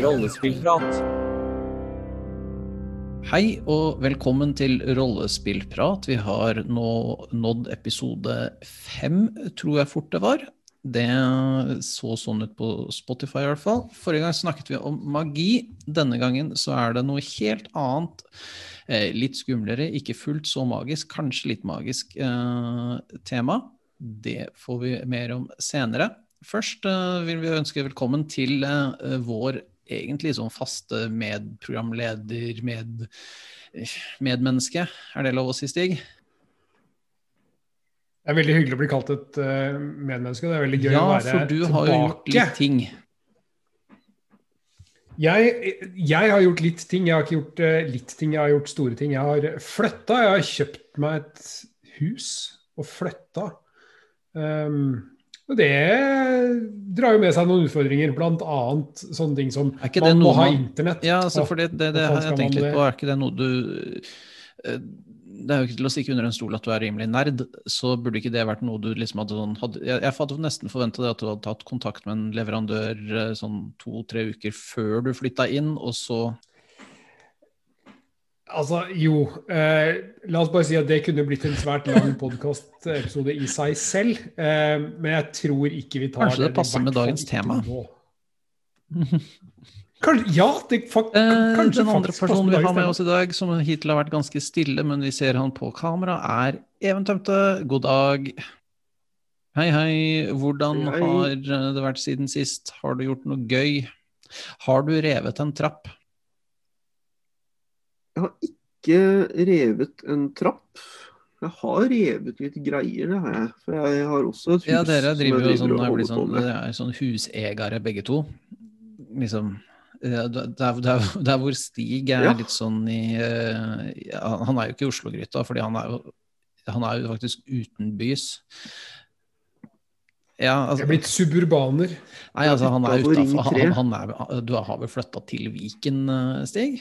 Rollespillprat. Hei og velkommen til Rollespillprat. Vi har nå nådd episode fem, tror jeg fort det var. Det så sånn ut på Spotify i hvert fall. Forrige gang snakket vi om magi. Denne gangen så er det noe helt annet. Eh, litt skumlere, ikke fullt så magisk, kanskje litt magisk eh, tema. Det får vi mer om senere. Først eh, vil vi ønske velkommen til eh, vår egentlig sånn faste medprogramleder, med, medmenneske. Er det lov å si, Stig? Det er veldig hyggelig å bli kalt et uh, medmenneske. Det er veldig gøy ja, å være tilbake. Ja, for du har jo gjort litt ting. Jeg, jeg, har gjort litt ting. Jeg har ikke gjort uh, litt ting, jeg har gjort store ting. Jeg har flytta. Jeg har kjøpt meg et hus og flytta. Um, og Det drar jo med seg noen utfordringer, bl.a. sånne ting som man må ha internett. Ja, altså, for det, det, det har jeg tenkt litt på. Er ikke det noe du eh, Det er jo ikke til å stikke under en stol at du er rimelig nerd, så burde ikke det vært noe du liksom hadde sånn hadde, Jeg, jeg hadde nesten forventa at du hadde tatt kontakt med en leverandør eh, sånn to-tre uker før du flytta inn, og så Altså, jo. Eh, la oss bare si at det kunne blitt en svært lang podkastepisode i seg selv. Eh, men jeg tror ikke vi tar Kanskje det, det passer med dagens tema? Kanskje, ja, det fakt, eh, kanskje Den andre personen vi har med oss i dag, som hittil har vært ganske stille, men vi ser han på kamera, er Even Tømte. God dag. Hei, hei. Hvordan hei. har det vært siden sist? Har du gjort noe gøy? Har du revet en trapp? Jeg har ikke revet en trapp. Jeg har revet litt greier, det har jeg. For jeg har også et hus Ja, dere driver jo sånn, er sånn, er sånn husegere begge to. Liksom der, der, der, hvor Stig er ja. litt sånn i uh, Han er jo ikke i Oslo-gryta, fordi han er jo, han er jo faktisk utenbys. Ja, altså, jeg er blitt suburbaner. Nei, altså, han er utafor. Er, du har vel flytta til Viken, Stig?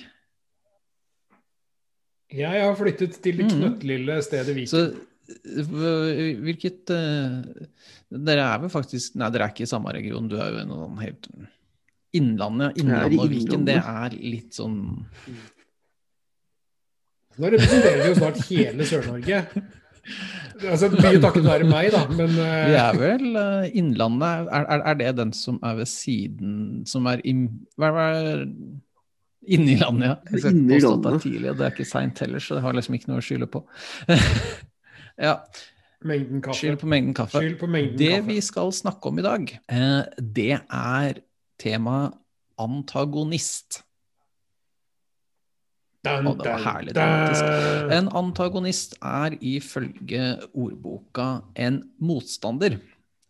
Jeg har flyttet til det mm. knøttlille stedet Viken. Så hvilket uh, Dere er vel faktisk Nei, dere er ikke i samme region. Du er jo i noen helt Innlandet, Innlandet og Viken, det er litt sånn Nå representerer vi jo snart hele Sør-Norge. Altså, Mye takket være meg, da, men uh... Vi er vel uh, Innlandet er, er, er, det den som er ved siden Som er i hva er Inni landet, ja. Jeg skal ikke påstå at det er tidlig, og det er ikke seint heller, så det har liksom ikke noe å skylde på. ja. Mengden kaffe. Skyld på mengden kaffe. På mengden det kaffe. vi skal snakke om i dag, eh, det er temaet antagonist. Dun, og det var herlig dramatisk. En antagonist er ifølge ordboka en motstander.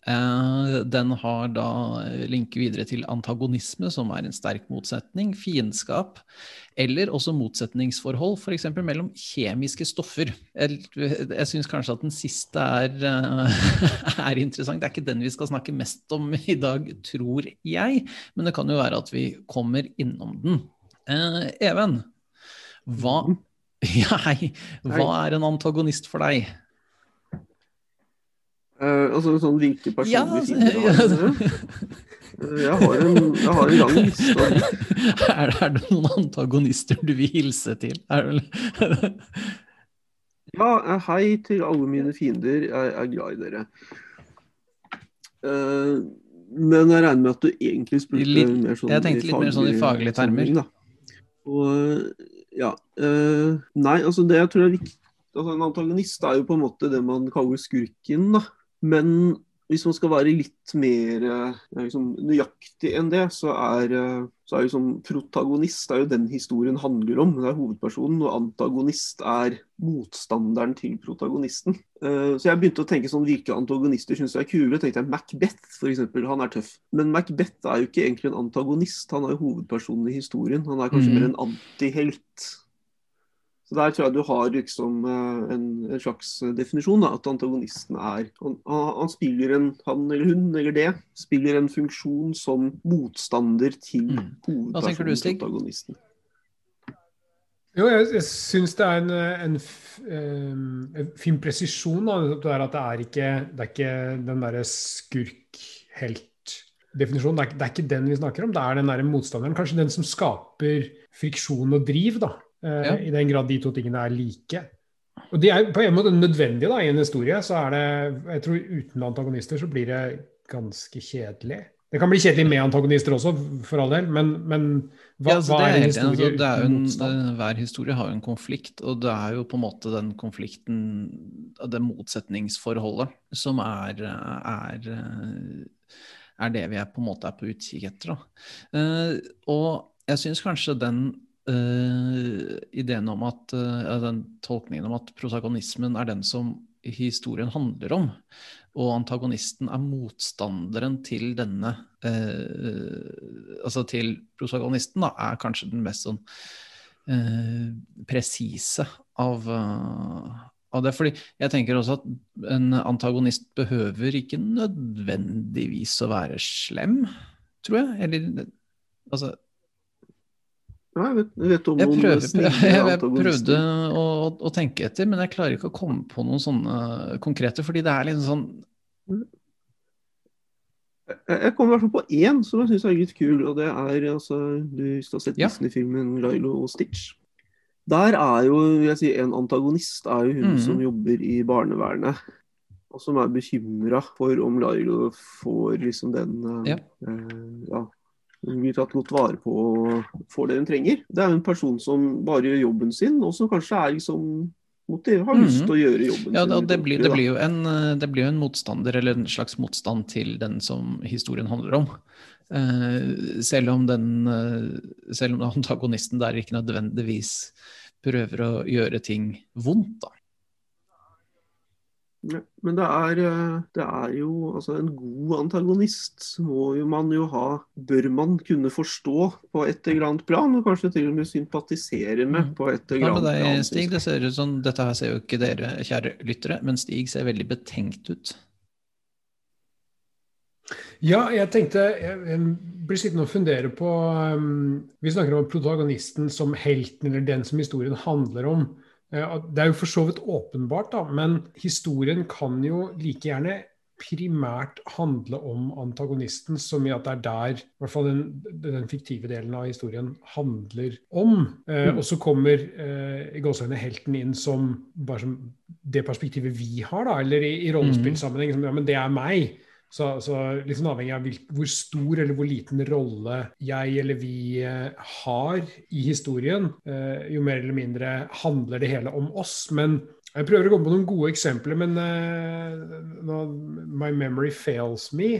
Den har da link videre til antagonisme, som er en sterk motsetning, fiendskap, eller også motsetningsforhold, f.eks. mellom kjemiske stoffer. Jeg, jeg syns kanskje at den siste er, er, interessant. Det er ikke den vi skal snakke mest om i dag, tror jeg, men det kan jo være at vi kommer innom den. Eh, Even, hva, ja, hva er en antagonist for deg? Uh, altså sånn vinke personlig ja, ja. har jeg har en, jeg har en lang liste. er, er, det noen antagonister du vil hilse til? ja, hei til alle mine fiender. Jeg er glad i dere. Uh, men jeg regner med at du egentlig spurte litt, mer sånn Jeg tenkte litt mer sånn i faglige termer. Da. Og, ja. Uh, nei, altså det jeg tror er viktig altså En antagonist er jo på en måte det man kaller skurken. da men hvis man skal være litt mer eh, liksom, nøyaktig enn det, så er, eh, så er liksom, protagonist er jo den historien handler om. Det er hovedpersonen. Og antagonist er motstanderen til protagonisten. Uh, så jeg begynte å tenke sånn hvilke antagonister syns jeg er kule. tenkte jeg Macbeth, f.eks. Han er tøff. Men Macbeth er jo ikke egentlig en antagonist. Han er jo hovedpersonen i historien. Han er kanskje mm. mer en antihelt. Så Der tror jeg du har liksom eh, en, en slags definisjon. Da, at antagonisten er han, han, spiller en, han eller hun eller det spiller en funksjon som motstander til mm. hovedpersonen, protagonisten. Jo, jeg, jeg syns det er en, en, en, fin presisjon. Da, at det er ikke, det er ikke den derre skurk-helt-definisjonen. Det det er, ikke den vi snakker om, det er den der motstanderen. Kanskje den som skaper friksjon og driv, da. Eh, ja. I den grad de to tingene er like. Og de er på en måte nødvendige da, i en historie. så er det, jeg tror Uten antagonister så blir det ganske kjedelig. Det kan bli kjedelig med antagonister også, for all del, men, men hva, ja, altså, hva, er en historie altså, er uten motstand? Hver historie har jo en konflikt, og det er jo på en måte den konflikten, det motsetningsforholdet, som er, er, er det vi er på en måte er på utkikk etter. Uh, og jeg syns kanskje den uh, ideen om at uh, den tolkningen om at protagonismen er den som historien handler om, og antagonisten er motstanderen til denne uh, Altså til protagonisten, da, er kanskje den mest sånn presise av, av det. Fordi jeg tenker også at en antagonist behøver ikke nødvendigvis å være slem, tror jeg. Eller altså ja, jeg, vet, jeg, vet jeg, prøver, jeg, jeg prøvde å, å, tenke etter, men jeg klarer ikke å komme på noen sånne konkrete. Fordi det er litt sånn Jeg kommer i hvert fall på én som jeg syns er litt kul. og det er altså, Du har sett ja. Disney-filmen 'Lilo og Stitch'. Der er jo jeg si, en antagonist er jo hun mm. som jobber i barnevernet. Og som er bekymra for om Lailo får liksom den ja. Eh, ja blir tatt godt vare på og får det hun trenger. Det er en person som bare gjør jobben sin, og som kanskje er liksom motiv, har lyst til å gjøre jobben ja, sin. Det blir, det, blir jo en, det blir jo en motstander, eller en slags motstand til den som historien handler om. Uh, selv, om den, uh, selv om antagonisten der ikke nødvendigvis prøver å gjøre ting vondt, da. Men det er, eh, det er, jo altså En god antagonist må jo man jo ha Bør man kunne forstå på et eller annet plan, og kanskje til og med sympatisere med mm. på et eller annet plan. Stig, det ser ut som, Dette her ser jo ikke dere, kjære lyttere, men Stig ser veldig betenkt ut. Ja, jeg tenkte Jeg blir sittende og fundere på um, Vi snakker om protagonisten som helten, eller den som historien handler om. Det er jo for så vidt åpenbart, da, men historien kan jo like gjerne primært handle om antagonisten, som i at det er der i hvert fall den, den fiktive delen av historien handler om. Eh, mm. Og så kommer eh, i gåsehudene helten inn som bare som det perspektivet vi har, da, eller i, i rollespillsammenheng. Som, ja, men det er meg. Så, så liksom avhengig av hvor stor eller hvor liten rolle jeg eller vi eh, har i historien, eh, jo mer eller mindre handler det hele om oss. Men jeg prøver å komme på noen gode eksempler, men uh, my memory fails me.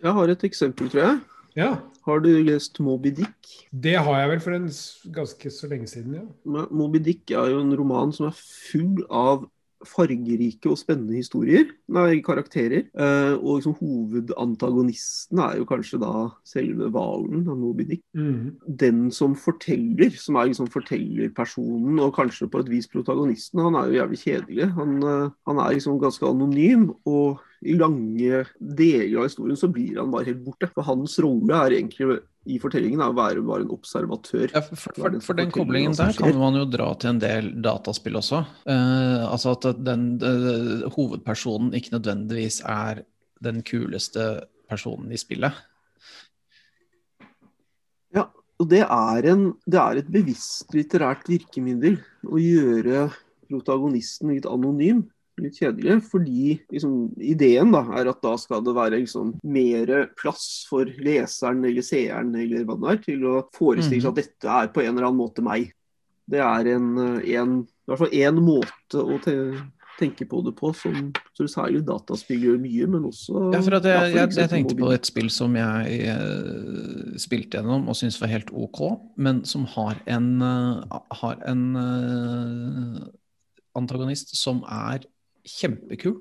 Jeg har et eksempel, tror jeg. Ja. Har du lest Moby Dick? Det har jeg vel for en ganske så lenge siden, ja. Moby Dick er jo en roman som er full av fargerike og spennende historier, nei, karakterer. Eh, og liksom hovedantagonisten er jo kanskje da selve hvalen av Moby Dick. Mm. Den som forteller, som er liksom fortellerpersonen, og kanskje på et vis protagonisten, han er jo jævlig kjedelig. Han, eh, han er liksom ganske anonym. og i lange deler av historien så blir han bare helt borte. For hans rolle er egentlig i fortellingen er å være bare en observatør. Ja, for, for, for, den koblingen der kan man jo dra til en del dataspill også. Uh, altså at den uh, hovedpersonen ikke nødvendigvis er den kuleste personen i spillet. Ja, og det er, en, det er et bevisst litterært virkemiddel å gjøre protagonisten litt anonym litt kjedelig. Fordi liksom, ideen da, er at da skal det være liksom, mer plass for leseren eller seeren eller hva det er, til å forestille seg at mhm. dette er på en eller annen måte meg. Det er en, en, i hvert fall én måte å tenke på det på, som som særlig dataspill gjør mye, men også Ja, for at jeg, jeg, jeg tenkte på et spill som jeg uh, spilte gjennom og syntes var helt OK, men som har en, uh, har en antagonist som er kjempekul.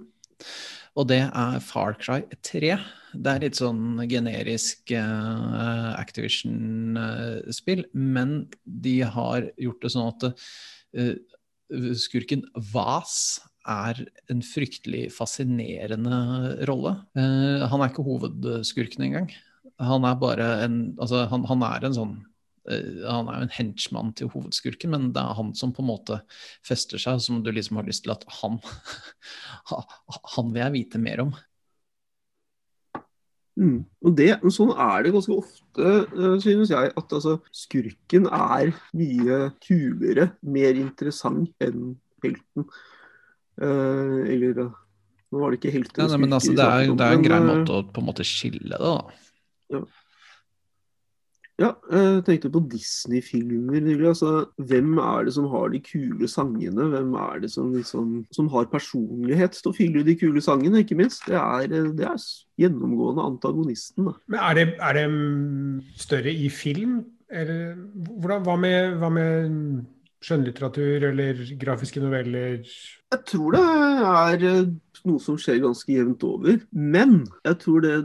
Og det er Far Cry 3. Det er litt sånn generisk uh, Activision-spill, uh, men de har gjort det sånn at uh, skurken Vas er en fryktelig fascinerende rolle. han er ikke hovedskurken engang. Han er bare en Altså, han, han er en sånn han er jo en henchman til hovedskurken, men det er han som på en måte fester seg, som du liksom har lyst til at han Han vil jeg vite mer om. Mm. Og det, sånn er det ganske ofte, uh, synes jeg. At altså, skurken er mye kulere, mer interessant enn helten. Uh, eller Nå var det ikke helten. ja, nei, men altså, det, er, det er en grei måte å på en måte skille det, da. Ja. Ja, jeg tenkte på Disney-filmer. Altså, hvem er det som har de kule sangene? Hvem er det som, liksom, som har personlighet til å fylle de kule sangene, ikke minst? Det er, det er gjennomgående antagonisten. Da. Men er det, er det, større i film? Eller, hvordan, hva, med, hva med skjønnlitteratur eller grafiske noveller? Jeg tror det er noe som skjer ganske jevnt over. Men jeg tror det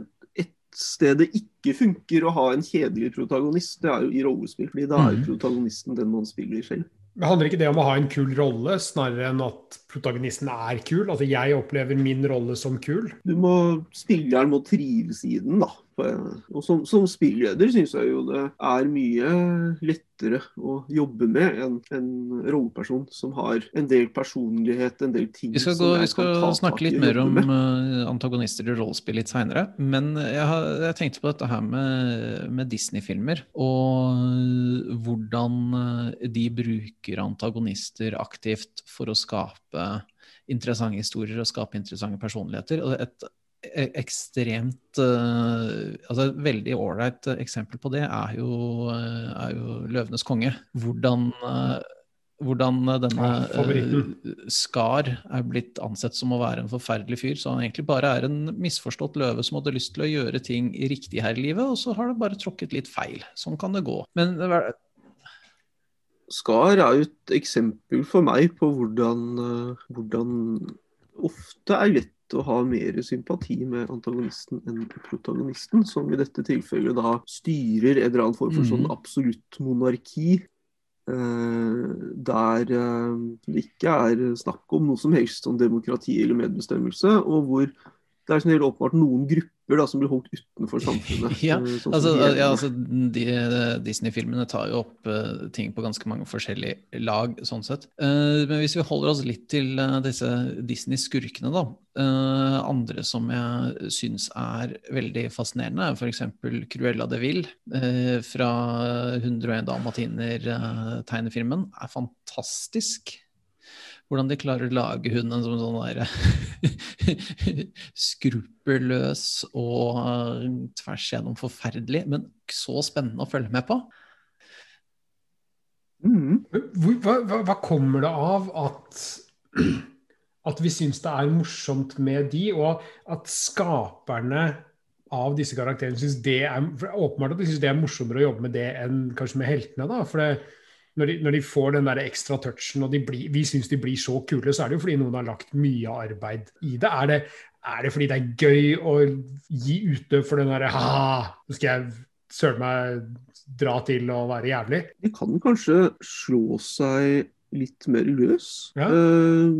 sted det ikke funker å ha en kjedelig protagonist, det er jo i rollespill. fordi da er jo mm. protagonisten den man spiller selv. Men Handler ikke det om å ha en kul rolle, snarere enn at protagonisten er kul? Altså jeg opplever min rolle som kul? Du må, Spilleren må trives i den, da. Og som, som spilleder syns jeg jo det er mye lettere å jobbe med enn en rolleperson som har en del personlighet, en del ting Vi skal, gå, vi skal snakke litt mer om uh, antagonister i rollespill litt seinere. Men jeg, har, jeg, tenkte på dette her med, med Disney-filmer, og hvordan eh, de bruker antagonister aktivt for å skape interessante historier og skape interessante personligheter. Og et ekstremt uh, altså Et veldig ålreit eksempel på det er jo, uh, er jo 'Løvenes konge'. Hvordan, hvordan denne Skar er blitt ansett som å være en forferdelig fyr. Så han egentlig bare er en misforstått løve som hadde lyst til å gjøre ting riktig her i livet, og så har det bare tråkket litt feil. Sånn kan det gå. Men Skar er jo et eksempel for meg på hvordan, hvordan ofte er lett å ha mer sympati med antagonisten enn protagonisten, som i dette tilfellet da styrer en eller annen form for sånn mhm. absolutt monarki. Eh, der eh, det ikke er snakk om noe som helst om demokrati eller medbestemmelse, og hvor det er sånn helt åpenbart noen grupper da, som blir holdt utenfor samfunnet. ja, sånn altså, ja, altså de, Disney-filmene tar jo opp uh, ting på ganske mange forskjellige lag, sånn sett. Uh, men hvis vi holder oss litt til uh, disse Disney-skurkene, da. andre som jeg syns er veldig fascinerende, er f.eks. Cruella de Vil fra 101 dalmatiner-tegnefilmen. er fantastisk hvordan de klarer å lage hunden som sånn der skruppelløs og eh, tvers igjennom forferdelig, men så spennende å følge med på. Mm. Hva, hva, hva, kommer det av at, at vi syns det er morsomt med de, og at skaperne av disse karakterene syns det er åpenbart at de syns det er morsommere å jobbe med det enn kanskje med heltene? da, for det når de, når de, får den der ekstra touchen, og blir, vi syns de blir så kule, så er det jo fordi noen har lagt mye arbeid i det. Er det, er det fordi det er gøy å gi utløp for den derre ha, nå skal jeg søren meg dra til og være jævlig? De kan kanskje slå seg litt mer løs. Ja. Uh,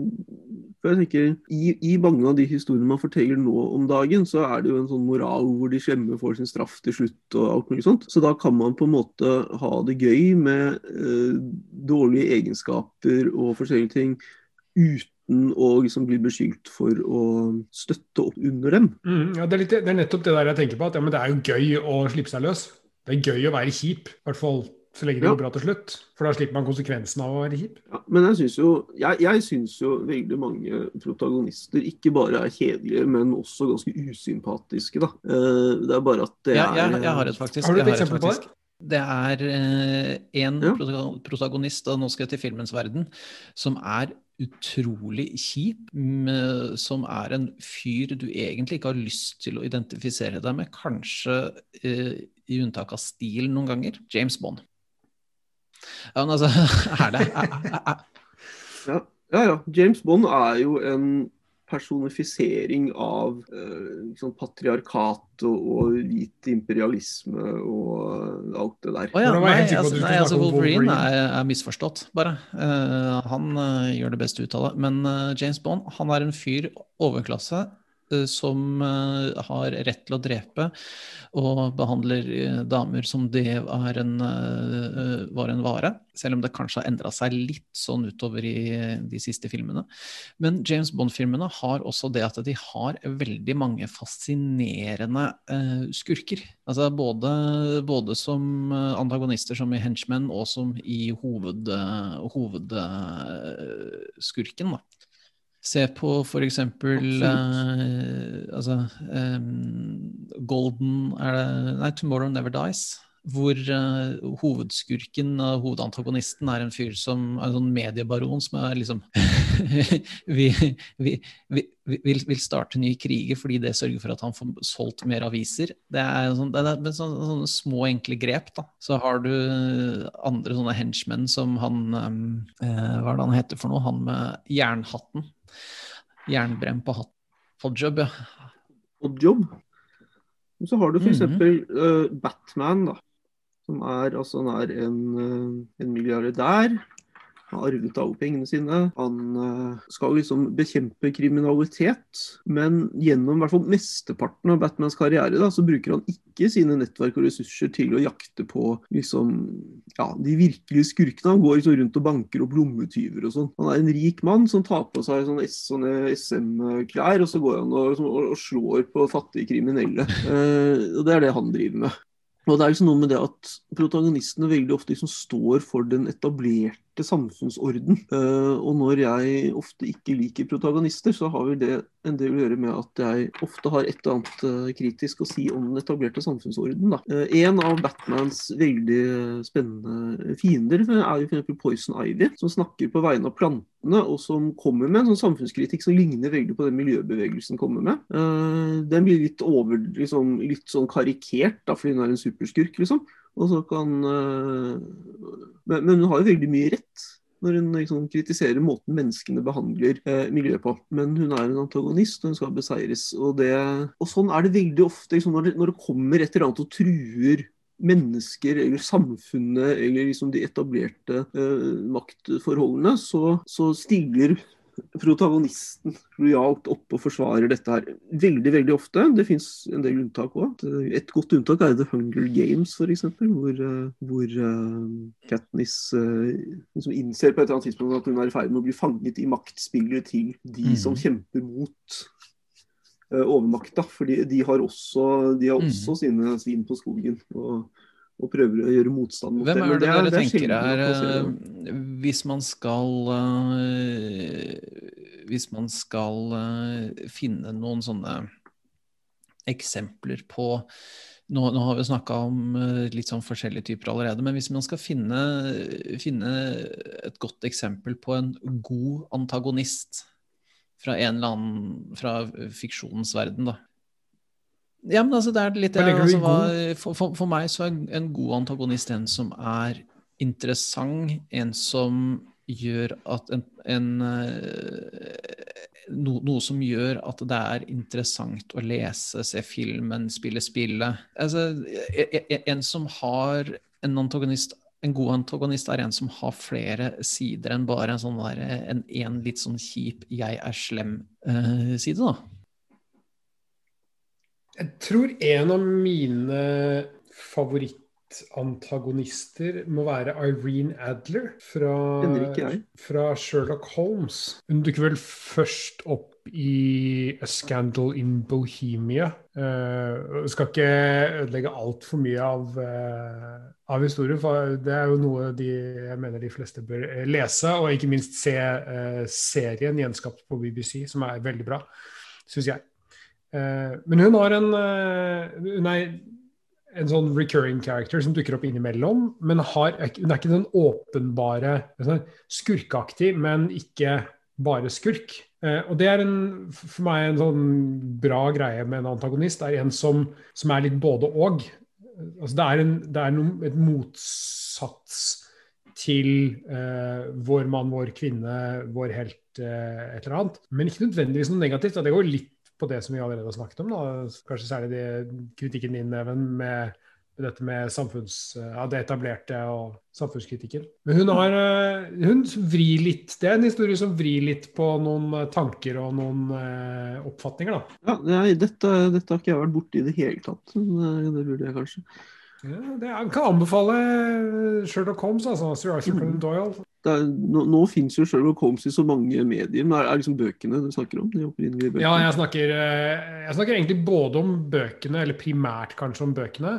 for jeg tenker, i, i, mange av de historiene man forteller nå om dagen, så er det jo en sånn moral hvor de slemme får sin straff til slutt og alt mulig sånt. Så da kan man på en måte ha det gøy med eh, dårlige egenskaper og forskjellige ting uten å liksom bli beskyldt for å støtte opp under dem. Mm, ja, det, er litt, det, er nettopp det der jeg tenker på, at ja, det er jo gøy å slippe seg løs. Det er gøy å være kjip. I hvert fall så lenge det ja. går bra til slutt. For da slipper man konsekvensen av å være kjip. Ja, men jeg syns jo, jeg, jeg synes jo veldig mange protagonister ikke bare er kjedelige, men også ganske usympatiske. da. Uh, det er bare at det ja, er jeg, jeg har et faktisk. Har du et eksempel på det? Det er eh, en ja. protagonist, og nå skal jeg til filmens verden, som er utrolig kjip. Som er en fyr du egentlig ikke har lyst til å identifisere deg med. Kanskje eh, i unntak av stil noen ganger. James Bond. Ja, men altså, er det er, er, ja, ja, ja. James Bond er jo en personifisering av uh, liksom patriarkat og, og, hvit imperialisme og alt det der. Oh, ja. Nei, altså, nei, altså Wolverine, Wolverine. Er, er, misforstått, bare. Uh, han uh, gjør det beste ut av det. Men James Bond han er en fyr overklasse eh, som eh, har rett til å drepe, og behandler eh, damer som det er en, var en vare. Selv om det kanskje har endra seg litt sånn utover i de siste filmene. Men James Bond-filmene har også det at de har veldig mange fascinerende skurker. Altså både, både som antagonister, som i Henchmen, og som i hoved, hovedskurken. da. Se på for eksempel uh, altså, um, Golden er det, Nei, Tomorrow Never Dies. Hvor uh, hovedskurken og hovedantagonisten er en fyr som er en sånn mediebaron som er liksom vi, vi, vi, vil, vil, starte nye kriger fordi det sørger for at han får solgt mer aviser. Det er, sånn, det er sånne, sånne, små, enkle grep. da. Så har du andre sånne henchmen som han um, uh, Hva er det han heter for noe? Han med jernhatten jernbrem på hatt. jobb ja. Oddjob. Så har du f.eks. Mm -hmm. uh, Batman, da. Som er, altså, han er en, uh, en milliardær har arvet alle pengene sine. Han uh, skal liksom bekjempe kriminalitet. Men gjennom fall mesteparten av Batmans karriere da, så bruker han ikke sine nettverk og ressurser til å jakte på liksom, ja, de virkelige skurkene. Han går liksom rundt og banker opp lommetyver og sånn. Han er en rik mann som tar på seg sånne, SM-klær, og så går han og, og, og slår på fattige kriminelle. Uh, og Det er det han driver med. Og det er liksom noe med det at Protagonistene veldig ofte liksom står for den etablerte samfunnsorden. Uh, og når jeg ofte ikke liker protagonister, så har vel det en del å gjøre med at jeg ofte har et eller annet uh, kritisk å si om den etablerte samfunnsorden. Uh, en av Batmans veldig spennende fiender er jo f.eks. Poison Ivy, som snakker på vegne av plantene, og som kommer med en sånn samfunnskritikk som ligner veldig på den miljøbevegelsen kommer med. den blir litt, over, liksom, litt sånn karikert, da, fordi hun er en superskurk, liksom. Og så kan uh, men, men, hun har jo veldig mye rett når hun liksom, kritiserer måten menneskene behandler uh, miljøet på. Men hun er en antagonist, og hun skal beseires. Og, det, og sånn er det veldig ofte liksom, når, det, når, det, kommer et eller annet og truer mennesker eller samfunnet eller liksom de etablerte uh, maktforholdene, så, så stiller protagonisten lojalt opp og forsvarer dette her veldig veldig ofte. Det fins en del unntak òg. Et godt unntak er The Hunger Games, f.eks. Hvor, eh, hvor uh, Katniss uh, liksom innser på et eller annet tidspunkt at hun er i ferd med å bli fanget i maktspillet til de mm. som kjemper mot overmakta. fordi de har også, de har mm. også sine svin på skogen. og og prøver å gjøre motstand mot Hvem er det, det dere tenker er uh, Hvis man skal uh, Hvis man skal uh, finne noen sånne eksempler på nå, nå har vi snakka om litt sånn forskjellige typer allerede, men hvis man skal finne, finne et godt eksempel på en god antagonist fra en eller annen fra fiksjonens verden, da, ja, men altså, det er litt det. Altså, for, for, for, meg så er en god antagonist en som er interessant, en som gjør at en, en eh, no, Noe som gjør at det er interessant å lese, se filmen, spille spillet. Altså, e, e, e, en som har en antagonist en god antagonist er en som har flere sider enn bare en sånn der, en, en litt sånn kjip 'jeg er slem'-side, uh, da. Jeg tror en av mine favorittantagonister må være Irene Adler fra, fra Sherlock Holmes. Hun dukker vel først opp i A Scandal in Bohemia. Uh, skal ikke ødelegge altfor mye av, uh, av historien, for det er jo noe de, jeg mener de fleste bør lese, og ikke minst se uh, serien gjenskapt på BBC, som er veldig bra, syns jeg. Eh, men hun har en eh, Hun er en sånn recurring character som dukker opp innimellom. Men har, hun er ikke den åpenbare skurkeaktig, men ikke bare skurk. Eh, og det er en, for meg en sånn bra greie med en antagonist. Det er en som, som er litt både og. Altså det er, en, det er noe, et motsats til uh, vår mann, vår kvinne, vår helt, uh, et eller annet. Men ikke nødvendigvis noe negativt. Det går litt på det som vi allerede har snakket om. Da. Kanskje særlig det, kritikken din, Even, med dette med samfunns, ja, det etablerte og samfunnskritikken. Men hun, har, eh, hun vrir litt. Det er en historie som vrir litt på noen eh, tanker og noen eh, oppfatninger, da. Ja, nei, dette, dette, har ikke jeg vært borti i det hele tatt. Men det burde jeg kanskje. Ja, det, jeg kan anbefale Sherlock Holmes, altså. Sir Arthur Conan mm. Doyle. Er, nå, nå finnes jo Sherlock Holmes i så mange medier, men er det liksom bøkene du snakker om? Ja, jeg snakker, jeg snakker egentlig både om bøkene, eller primært kanskje om bøkene.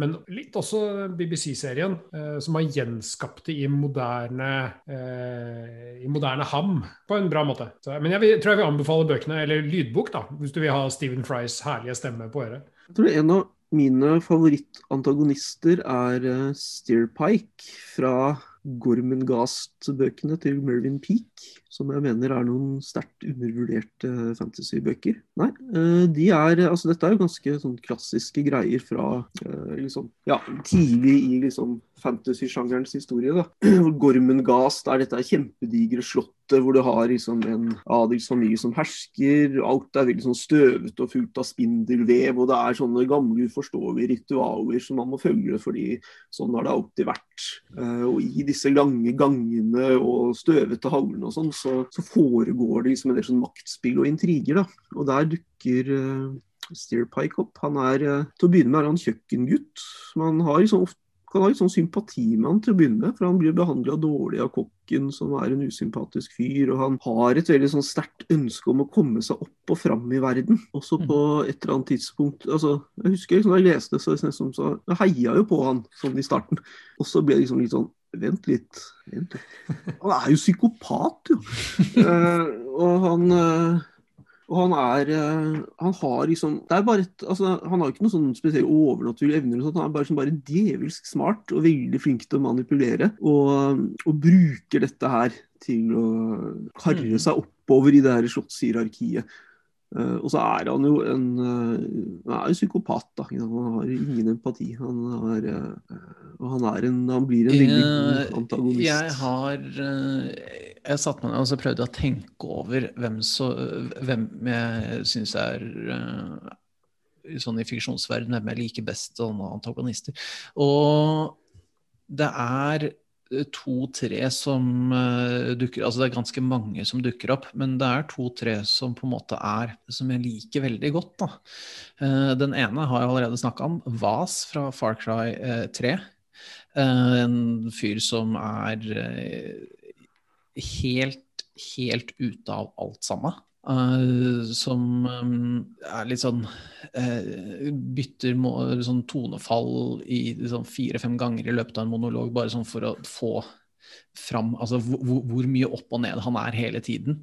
Men litt også BBC-serien, eh, som har gjenskapt det i moderne, eh, i moderne ham på en bra måte. Så, men jeg vil, tror jeg vil anbefale bøkene, eller lydbok, da, hvis du vil ha Stephen Frys herlige stemme på øret. Jeg tror en av mine favorittantagonister er Steer Pike fra Gormenghast-bøkene til Mervyn Peak, som jeg mener er noen sterkt undervurderte fantasy-bøker. Nei, eh, de er Altså, dette er jo ganske sånn klassiske greier fra eh, liksom Ja, tidlig i liksom fantasy-sjangerens historie, da. Gormungast er dette kjempedigre slottet hvor du har liksom en adelsfamilie som hersker. Alt er veldig sånn støvete og fullt av spindelvev, og det er sånne gamle uforståelige ritualer som man må følge, fordi sånn har det alltid vært. Eh, og i disse lange gangene og støvete hallene og sånn, så, så, foregår det liksom en del sånn maktspill og intriger. da. Og der dukker Steerpike Pike opp. Han er, uh, Til å begynne med er han kjøkkengutt. Man har liksom ofte kan ha litt sånn sympati med han til å begynne med, for han blir behandla dårlig av kokken, som er en usympatisk fyr. Og han har et veldig sånn sterkt ønske om å komme seg opp og fram i verden. Også på mm. et eller annet tidspunkt altså, Jeg husker liksom, da jeg leste det, så, så, så jeg heia jo på han sånn i starten. Og så ble det liksom litt sånn Vent litt. Vent litt. Han er jo psykopat, jo. uh, og han uh, og han er uh, Han har liksom det er bare et, altså, Han har ikke noen sånn spesielle overnaturlige evner. Han er bare, sånn, bare djevelsk smart og veldig flink til å manipulere. Og, og bruker dette her til å karre mm. seg oppover i det her slottshierarkiet. Uh, og så er han jo en uh, Han er jo psykopat, da. Han har ingen empati. Han, er, uh, og han, er en, han blir en veldig antagonist. Jeg har Jeg satte meg ned og så prøvde å tenke over hvem, så, hvem jeg syns er sånn i fiksjonsverdenen, hvem jeg liker best som antagonister. Og det er to-tre som uh, dukker Altså det er ganske mange som dukker opp, men det er to-tre som på en måte er Som jeg liker veldig godt. da. Uh, den ene har jeg allerede snakka om. Vas fra Far Cry uh, 3. en fyr som er helt, helt ute av alt sammen. Uh, som um, er litt sånn uh, Bytter må, sånn tonefall i sånn fire-fem ganger i løpet av en monolog, bare sånn for å få fram altså, hvor, mye opp og ned han er hele tiden.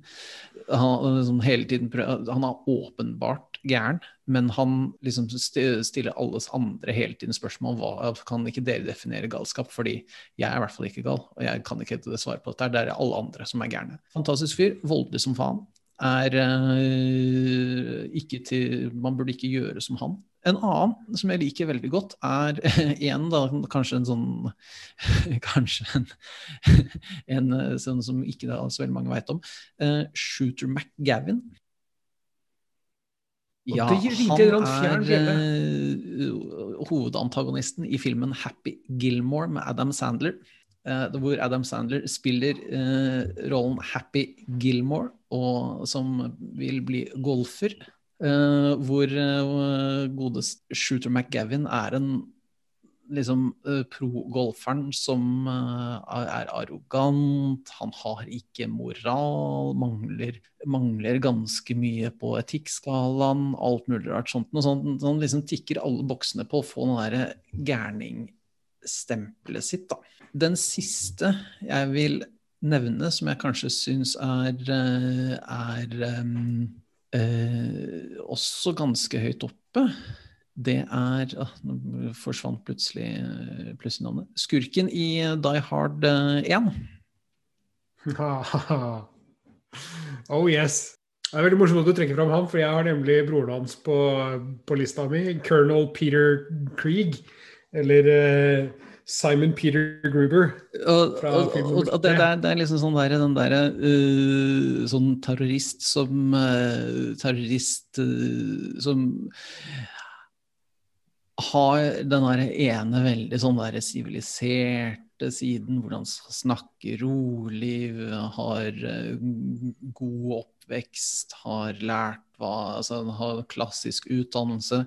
Han, liksom, hele tiden han er åpenbart gæren, men han liksom stiller alles andre hele tiden spørsmål hva, kan ikke dere definere galskap, fordi jeg er i hvert fall ikke gal, og jeg kan ikke svare på dette. Det er alle andre som er gærne. Fantastisk fyr, voldelig som faen er uh, ikke til Man burde ikke gjøre som han. En annen som jeg liker veldig godt, er en da, kanskje en sånn Kanskje en, en sånn som ikke da, så veldig mange veit om. Uh, Shooter McGavin. Ja, han er hovedantagonisten i filmen Happy Gilmore med Adam Sandler. Hvor Adam Sandler spiller rollen Happy Gilmore og som vil bli golfer. Uh, hvor uh, godest Shooter McGavin er en liksom uh, pro-golferen som er arrogant, han har ikke moral, mangler, mangler ganske mye på etikkskalaen, alt mulig rart sånt. Og sånn, han liksom tikker alle boksene på å få den derre gærningstempelet sitt, da. Den siste jeg vil nevne, som jeg kanskje syns er, eh, er uh, også ganske høyt oppe, det er ah, Nå forsvant plutselig, plutselig navnet. Skurken i Die Hard 1. oh yes. Det er veldig morsomt at du trekker fram ham, for jeg har nemlig broren hans på, på lista mi. Colonel Peter Krieg. Eller uh, Simon Peter Gruber. Og, og, og, og det, det, er, det, er, liksom sånn der, den derre uh, Sånn terrorist som uh, Terrorist uh, som har den der ene veldig sånn der siviliserte siden, hvordan snakker rolig, har god god oppvekst, har lært hva Altså har klassisk utdannelse,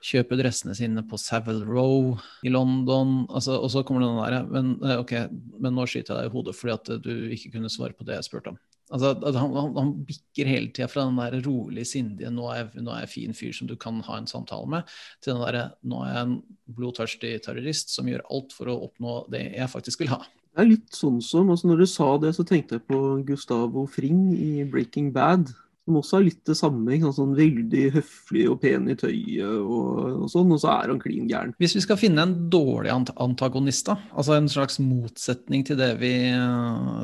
kjøper dressene sine på Savile Row i London, altså, og så kommer den derre men, okay, ok, men nå skyter jeg deg i hodet fordi at du ikke kunne svare på det jeg spurte om. Altså, han, han, han, bikker hele tida fra den der rolig sindige nå er, jeg, 'nå fin fyr som du kan ha en samtale med', til den derre 'nå er jeg en blodtørstig terrorist som gjør alt for å oppnå det jeg faktisk vil ha'. Det er litt sånn som, altså Når du sa det, så tenkte jeg på Gustavo Fring i 'Breaking Bad'. Som også er litt det samme. Sånn veldig høflig og pen i tøyet og, og, sånn, og så er han klin gæren. Hvis vi skal finne en dårlig antagonist, da, altså en slags motsetning til det vi,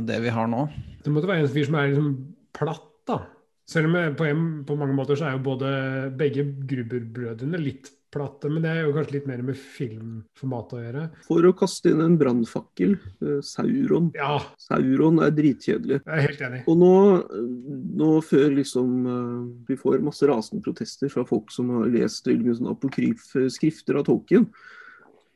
det vi har nå Det måtte være en fyr som er liksom platt, da. Selv om på, en, på mange måter så er jo både begge Gruber-brødrene litt plate, men det er jo kanskje litt mer med filmformat å gjøre. For å kaste inn en brannfakkel, uh, Sauron. Ja. Sauron er dritkjedelig. Jeg er helt enig. Og nå, nå før liksom uh, vi får masse rasende protester fra folk som har lest mye sånn apokryf skrifter av Tolkien,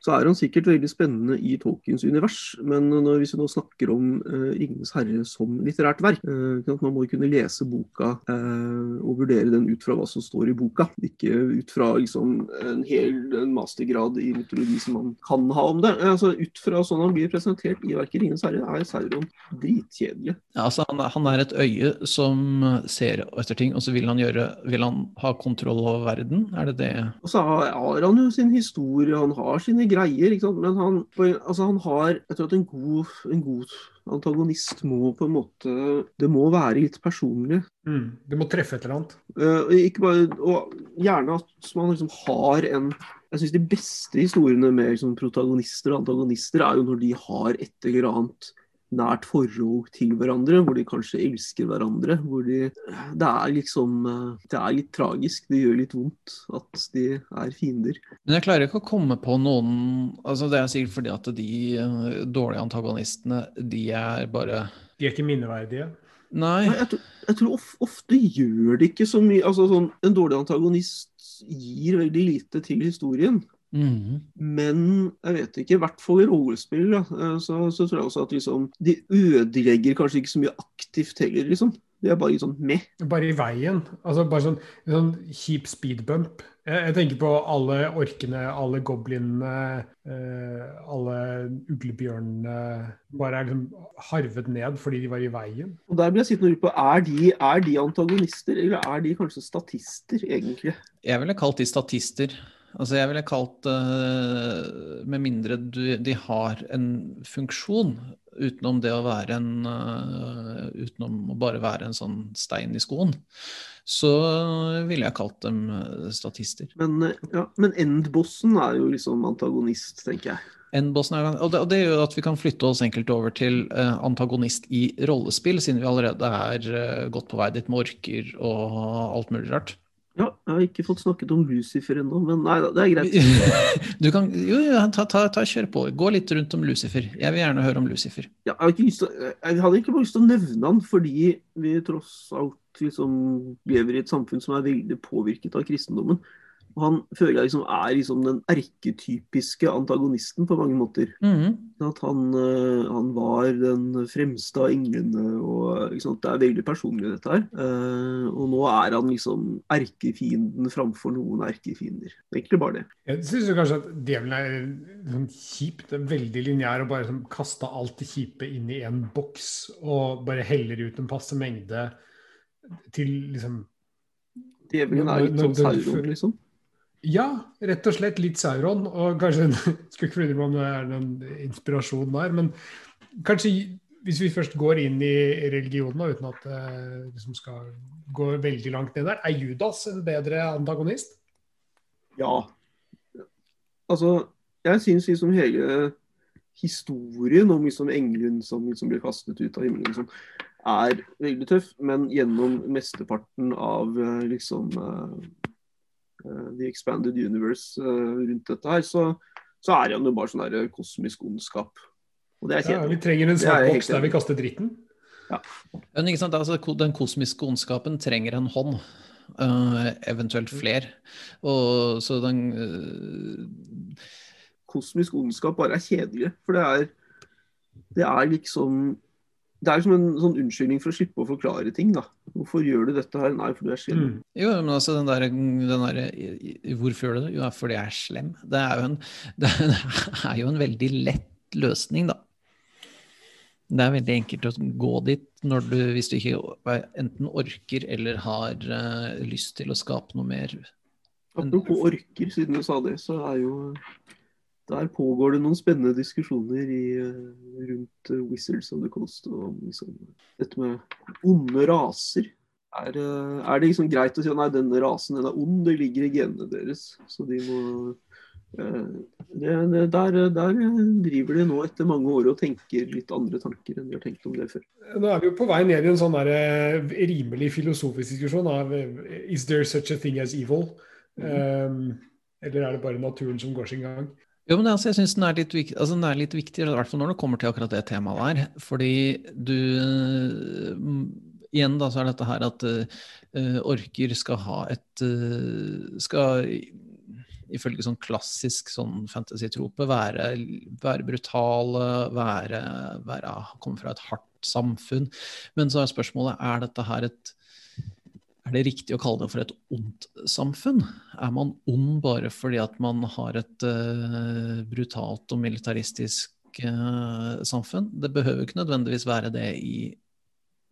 så er han sikkert veldig spennende i Tolkiens univers. Men når, hvis vi nå snakker om uh, 'Ringenes herre' som litterært verk, uh, man må kunne lese boka uh, og vurdere den ut fra hva som står i boka. Ikke ut fra liksom, en hel en mastergrad i mytologi som man kan ha om det. Altså, ut fra sånn han blir presentert i verket 'Ringenes herre', er Sauron dritkjedelig. Ja, altså, han, han, er et øye som ser etter ting, og så vil han, gjøre, vil han ha kontroll over verden? Er det det? Og så har, han jo sin historie, han har sine greier greier. Men han, altså han har Jeg tror at en god, en god, antagonist må på en måte Det må være litt personlig. Mm, det må treffe et eller annet. Uh, ikke bare, og gjerne at man liksom har en Jeg syns de beste historiene med liksom, protagonister og antagonister er jo når de har et eller annet nært forhold til hverandre, hvor de kanskje elsker hverandre. hvor de, Det er liksom Det er litt tragisk. Det gjør litt vondt at de er fiender. Men jeg klarer ikke å komme på noen altså Det er sikkert fordi at de eh, dårlige antagonistene, de er bare De er ikke minneverdige? Nei. Nei jeg, tror, jeg tror of, ofte gjør det ikke så mye. altså sånn, En dårlig antagonist gir veldig lite til historien. Mm. Men jeg vet ikke, i hvert fall i rollespill da, eh, så, så, tror jeg også at liksom, de ødelegger kanskje ikke så mye aktivt heller, liksom. De er bare litt sånn med. Bare i veien. Altså bare sånn, sånn kjip speedbump. Jeg, jeg, tenker på alle orkene, alle goblinene, eh, alle uglebjørnene. Bare er liksom harvet ned fordi de var i veien. Og der blir jeg sittende og lure på, er de, er de antagonister, eller er de kanskje statister, egentlig? Jeg ville kalt de statister. Altså jeg ville kalt det uh, Med mindre du, de har en funksjon utenom det å være en uh, Utenom å bare være en sånn stein i skoen, så ville jeg kalt dem uh, statister. Men, uh, ja, men endbossen er jo liksom antagonist, tenker jeg. Er, og det, og det gjør at vi kan flytte oss enkelt over til antagonist i rollespill, siden vi allerede er godt på vei dit med orker og alt mulig rart. Ja, jeg har ikke fått snakket om Lucifer ennå, men nei da, det er greit. Du kan, jo, ta, ta, ta, kjør på. Gå litt rundt om Lucifer. Jeg vil gjerne høre om Lucifer. Ja, jeg, til, jeg, hadde ikke lyst til å nevne han fordi vi tross alt liksom lever i et samfunn som er veldig påvirket av kristendommen. Og han føler jeg liksom er liksom den erketypiske antagonisten på mange måter. Mm. At han, eh, han, var den fremste av englene, og liksom, det er veldig personlig, dette her. Uh, og nå er han liksom erkefienden framfor noen erkefiender. Egentlig bare det. Jeg syns kanskje at djevelen er liksom kjipt, veldig lineær, og bare liksom kaste alt det kjipe inn i en boks og bare heller ut en passe mengde til liksom Djevelen er litt sånn Sauron, liksom? Ja, rett og slett litt Sauron. Og kanskje Skulle ikke forundre meg om det er noen inspirasjon der. Men kanskje hvis vi først går inn i religionen, uten at det liksom skal gå veldig langt ned der, er Judas en bedre antagonist? Ja. Altså, jeg syns liksom hele historien om liksom engelen som liksom blir kastet ut av himmelen, liksom, er veldig tøff. Men gjennom mesteparten av eh, liksom eh, The Expanded Universe eh, rundt dette her, så, så er han jo bare sånn eh, kosmisk ondskap. Og det er kjedelig. Ja, vi trenger en svartboks der vi kaster dritten. Ja. Men ikke sant, altså, Den kosmiske ondskapen trenger en hånd. uh, eventuelt flere. Og så den uh, Kosmisk ondskap bare er kjedelig. For det er, det er liksom det er som en sånn unnskyldning for å slippe å forklare ting. da. Hvorfor gjør du dette her? Nei, for du er slem. Mm. Jo, men altså den der, den der, Hvorfor gjør du det? Jo, fordi jeg er slem. Det er jo en, det er jo en veldig lett løsning, da. Det er veldig enkelt å gå dit du, hvis du ikke enten orker eller har uh, lyst til å skape noe mer. Apropos orker, siden du sa det, så er jo der pågår det noen spennende diskusjoner i, uh, rundt uh, Wizards of the Coast. Og liksom, dette med onde raser. Er, er, det liksom greit å si at nei, denne rasen den er ond, det ligger i genene deres. Så de må Eh, det, det, der, der, driver de nå etter mange år og tenker litt andre tanker enn de har tenkt om det før. Nå er vi jo på vei ned i en sånn der, eh, rimelig filosofisk diskusjon av eh, Is there such a thing as evil? Mm. Um, eller er det bare naturen som går sin gang? Jo, men altså, jeg synes den altså, den er litt viktig, i hvert fall når det kommer til akkurat det temaet der. Fordi du Igjen da, så er dette her at uh, orker skal ha et uh, Skal ifølge sånn klassisk sånn fantasy-trope være, være, brutale, være, være, komme fra et hardt samfunn. Men så er spørsmålet er dette her et er det riktig å kalle det for et ondt samfunn? Er man ond bare fordi at man har et uh, brutalt og militaristisk uh, samfunn? Det behøver ikke nødvendigvis være det i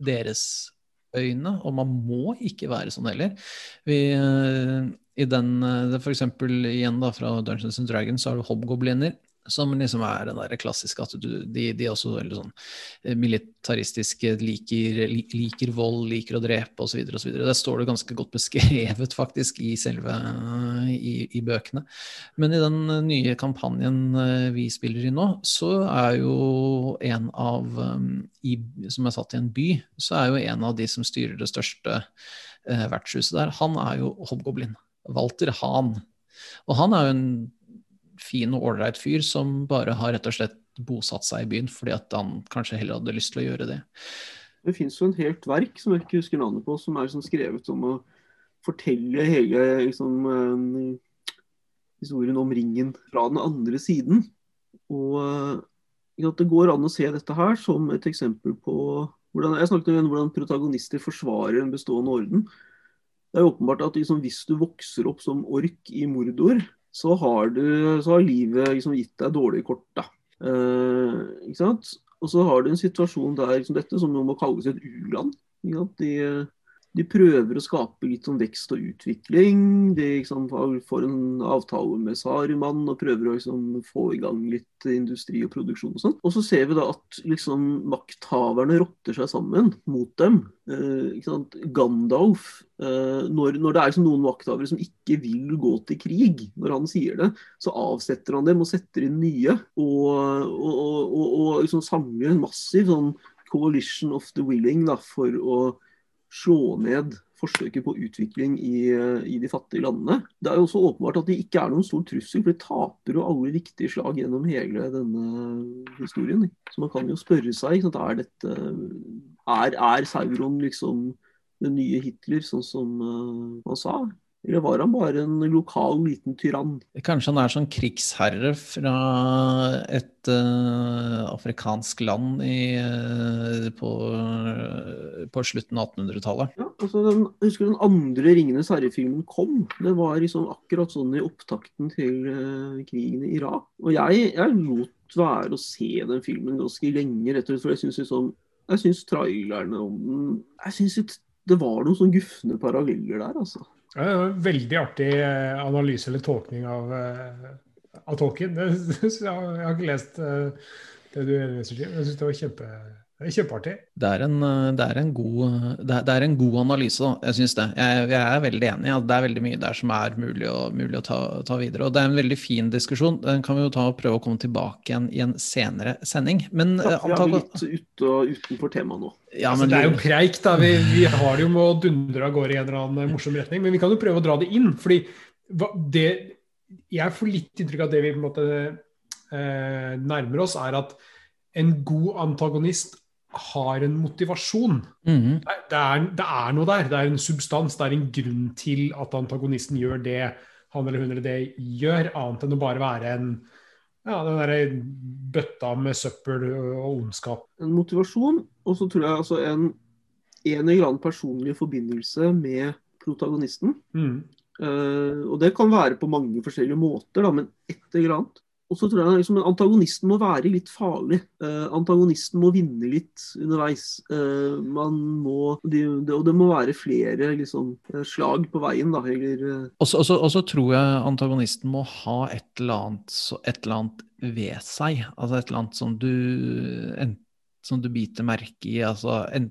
deres øyne, og man må ikke være sånn heller. Vi, uh, i den, for eksempel igjen da fra Dungeons and Dragons, så har du hobgobliner. Som liksom er den der klassiske at du, de, de også veldig sånn eh, militaristiske, liker, liker vold, liker å drepe osv. osv. Det står det ganske godt beskrevet faktisk i selve i, i, bøkene. Men i den nye kampanjen eh, vi spiller i nå, så er jo en av i, Som er satt i en by, så er jo en av de som styrer det største eh, vertshuset der, han er jo hobgoblin. Walter Hahn. Og han er jo en fin og ålreit fyr som bare har rett og slett bosatt seg i byen fordi at han kanskje heller hadde lyst til å gjøre det. Det fins jo en helt verk som jeg ikke husker navnet på, som er liksom skrevet om å fortelle hele liksom, uh, historien om ringen fra den andre siden. Og uh, det går an å se dette her som et eksempel på hvordan, Jeg snakket om hvordan protagonister forsvarer en bestående orden. Det er jo åpenbart at liksom, hvis du vokser opp som ork i Mordor, så har, du, så har livet liksom, gitt deg dårlige kort. da. Eh, ikke sant? Og så har du en situasjon der liksom, dette som må kalles et u-land. De, de prøver å skape litt sånn vekst og utvikling. De liksom, får en avtale med Saruman og prøver å liksom, få i gang litt industri og produksjon. Og sånn. Og så ser vi da at liksom, makthaverne rotter seg sammen mot dem. Eh, Gandalf, eh, når, når, det er liksom, noen makthavere som ikke vil gå til krig, når han sier det, så avsetter han dem og setter inn nye. Og, og, og, og liksom, samler en massiv sånn coalition of the willing da, for å slå ned forsøket på utvikling i, i, de fattige landene. Det er jo også åpenbart at de ikke er noen stor trussel, for de taper jo alle viktige slag gjennom hele denne historien. Så man kan jo spørre seg er, dette, er, er Sauron liksom den nye Hitler, sånn som uh, man sa? Eller var han bare en lokal, liten tyrann? Kanskje han er sånn krigsherre fra et uh, afrikansk land i, uh, på, på, slutten av 1800-tallet? Ja, altså den, jeg husker den andre 'Ringenes herre'-filmen kom. Det var liksom akkurat sånn i opptakten til uh, krigen i Irak. Og jeg, jeg, lot være å se den filmen ganske lenge, rett og slett, for jeg syns liksom, trailerne om den Jeg syns det var noen sånn gufne paralleller der, altså. Ja, det var en veldig artig eh, analyse eller tolkning av, eh, av tolken. Jeg har ikke lest eh, det du leser til. Jeg syns det var kjempe, kjempeartig. Det er en, det er en, god, det er, det er en god, analyse, da. Jeg syns det. Jeg, jeg, er veldig enig. Ja. Det er veldig mye der som er mulig å, mulig å ta, ta, videre. Og det er en veldig fin diskusjon. Den kan vi jo ta og prøve å komme tilbake igjen i en senere sending. Men ja, vi er litt ut og utenfor temaet nå. Ja, altså, det er jo preik, da. Vi, vi har det jo med å dundre av gårde i en eller annen morsom retning. Men vi kan jo prøve å dra det inn. fordi det, jeg får litt inntrykk av at det vi på en måte eh, nærmer oss, er at en god antagonist har en motivasjon. Mhm. Det, det, er, det er noe der. Det er en substans. Det er en grunn til at antagonisten gjør det han eller hun eller det gjør, annet enn å bare være en ja, den derre bøtta med søppel og ondskap. En motivasjon, og så tror jeg altså en, en eller annen personlig forbindelse med protagonisten. Mm. Uh, og det kan være på mange forskjellige måter, da, men et eller annet. Og så tror jeg liksom, Antagonisten må være litt farlig. Eh, antagonisten må vinne litt underveis. Eh, man må, de, det, og det må være flere liksom, eh, slag på veien. da, eller... også, Og så- og så og så tror jeg antagonisten må ha et eller annet, et eller annet ved seg. Altså et eller annet som du, en, som du biter merke i. Altså en,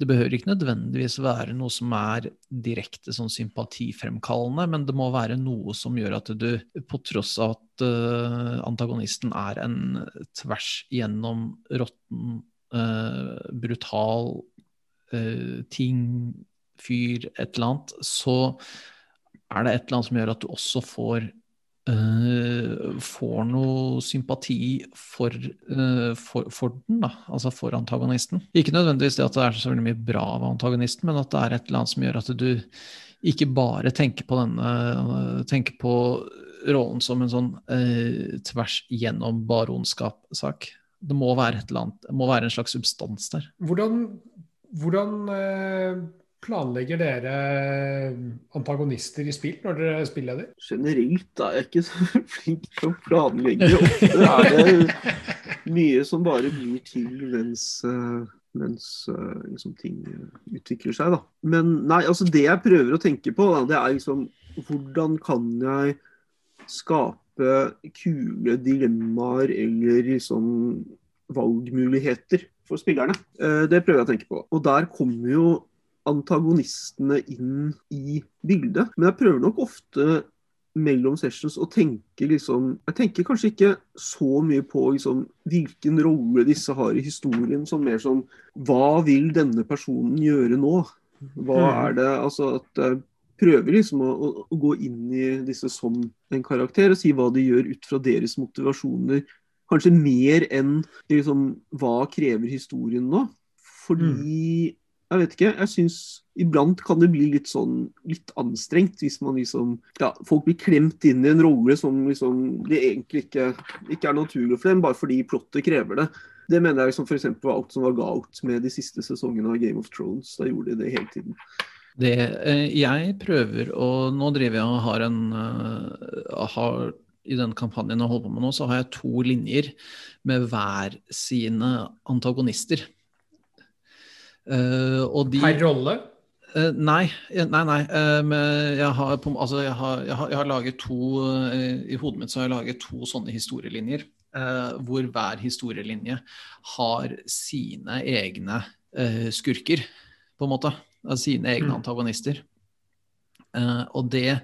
det behøver ikke nødvendigvis være noe som er direkte sånn sympatifremkallende, men det må være noe som gjør at du, på tross av at uh, antagonisten er en tvers igjennom råtten, uh, brutal uh, ting, fyr, et eller annet, så er det et eller annet som gjør at du også får eh, får noe sympati for, uh, for, for den, da, altså for antagonisten. Ikke nødvendigvis det at det er så veldig mye bra av antagonisten, men at det er et eller annet som gjør at du ikke bare tenker på denne tenker på rollen som en sånn eh, tvers gjennom baronskap-sak. Det må være et eller annet, det må være en slags substans der. Hvordan, hvordan eh, planlegger dere antagonister i spill når dere er spilleder? Generelt er jeg ikke så flink til å planlegge. Ofte er det mye som bare blir til mens, eh, mens eh, liksom, ting eh, utvikler seg. Da. Men nei, altså det jeg prøver å tenke på, da, det er liksom hvordan kan jeg skape kule dilemmaer eller liksom valgmuligheter for spillerne? Eh, Det prøver jeg å tenke på. Og der kommer jo antagonistene inn i bildet. Men jeg prøver nok ofte mellom sessions å tenke liksom Jeg tenker kanskje ikke så mye på liksom hvilken rolle disse har i historien, som mer sånn Hva vil denne personen gjøre nå? Hva Mhm. er det Altså at jeg prøver liksom å, å, å gå inn i disse som en karakter og si hva de gjør ut fra deres motivasjoner. Kanskje mer enn liksom, hva krever historien nå? Fordi jeg vet ikke. Jeg syns iblant kan det bli litt sånn litt anstrengt hvis man liksom Ja, folk blir klemt inn i en rolle som liksom det egentlig ikke, ikke er naturlig for dem, bare fordi plottet krever det. Det mener jeg som f.eks. var alt som var galt med de siste sesongene av Game of Thrones. Da gjorde de det hele tiden. Det, eh, jeg prøver å Nå driver jeg og har en eh, har, I den kampanjen jeg holder på med nå, så har jeg to linjer med hver sine antagonister. Eh, og de Per rolle? Eh, nei, nei, nei. eh, men jeg har, altså jeg, har, jeg, har, jeg har laget to I hodet mitt så har jeg laget to sånne historielinjer. hvor hver historielinje har sine egne skurker, på en måte. Av sine egne Mm. antagonister. Og det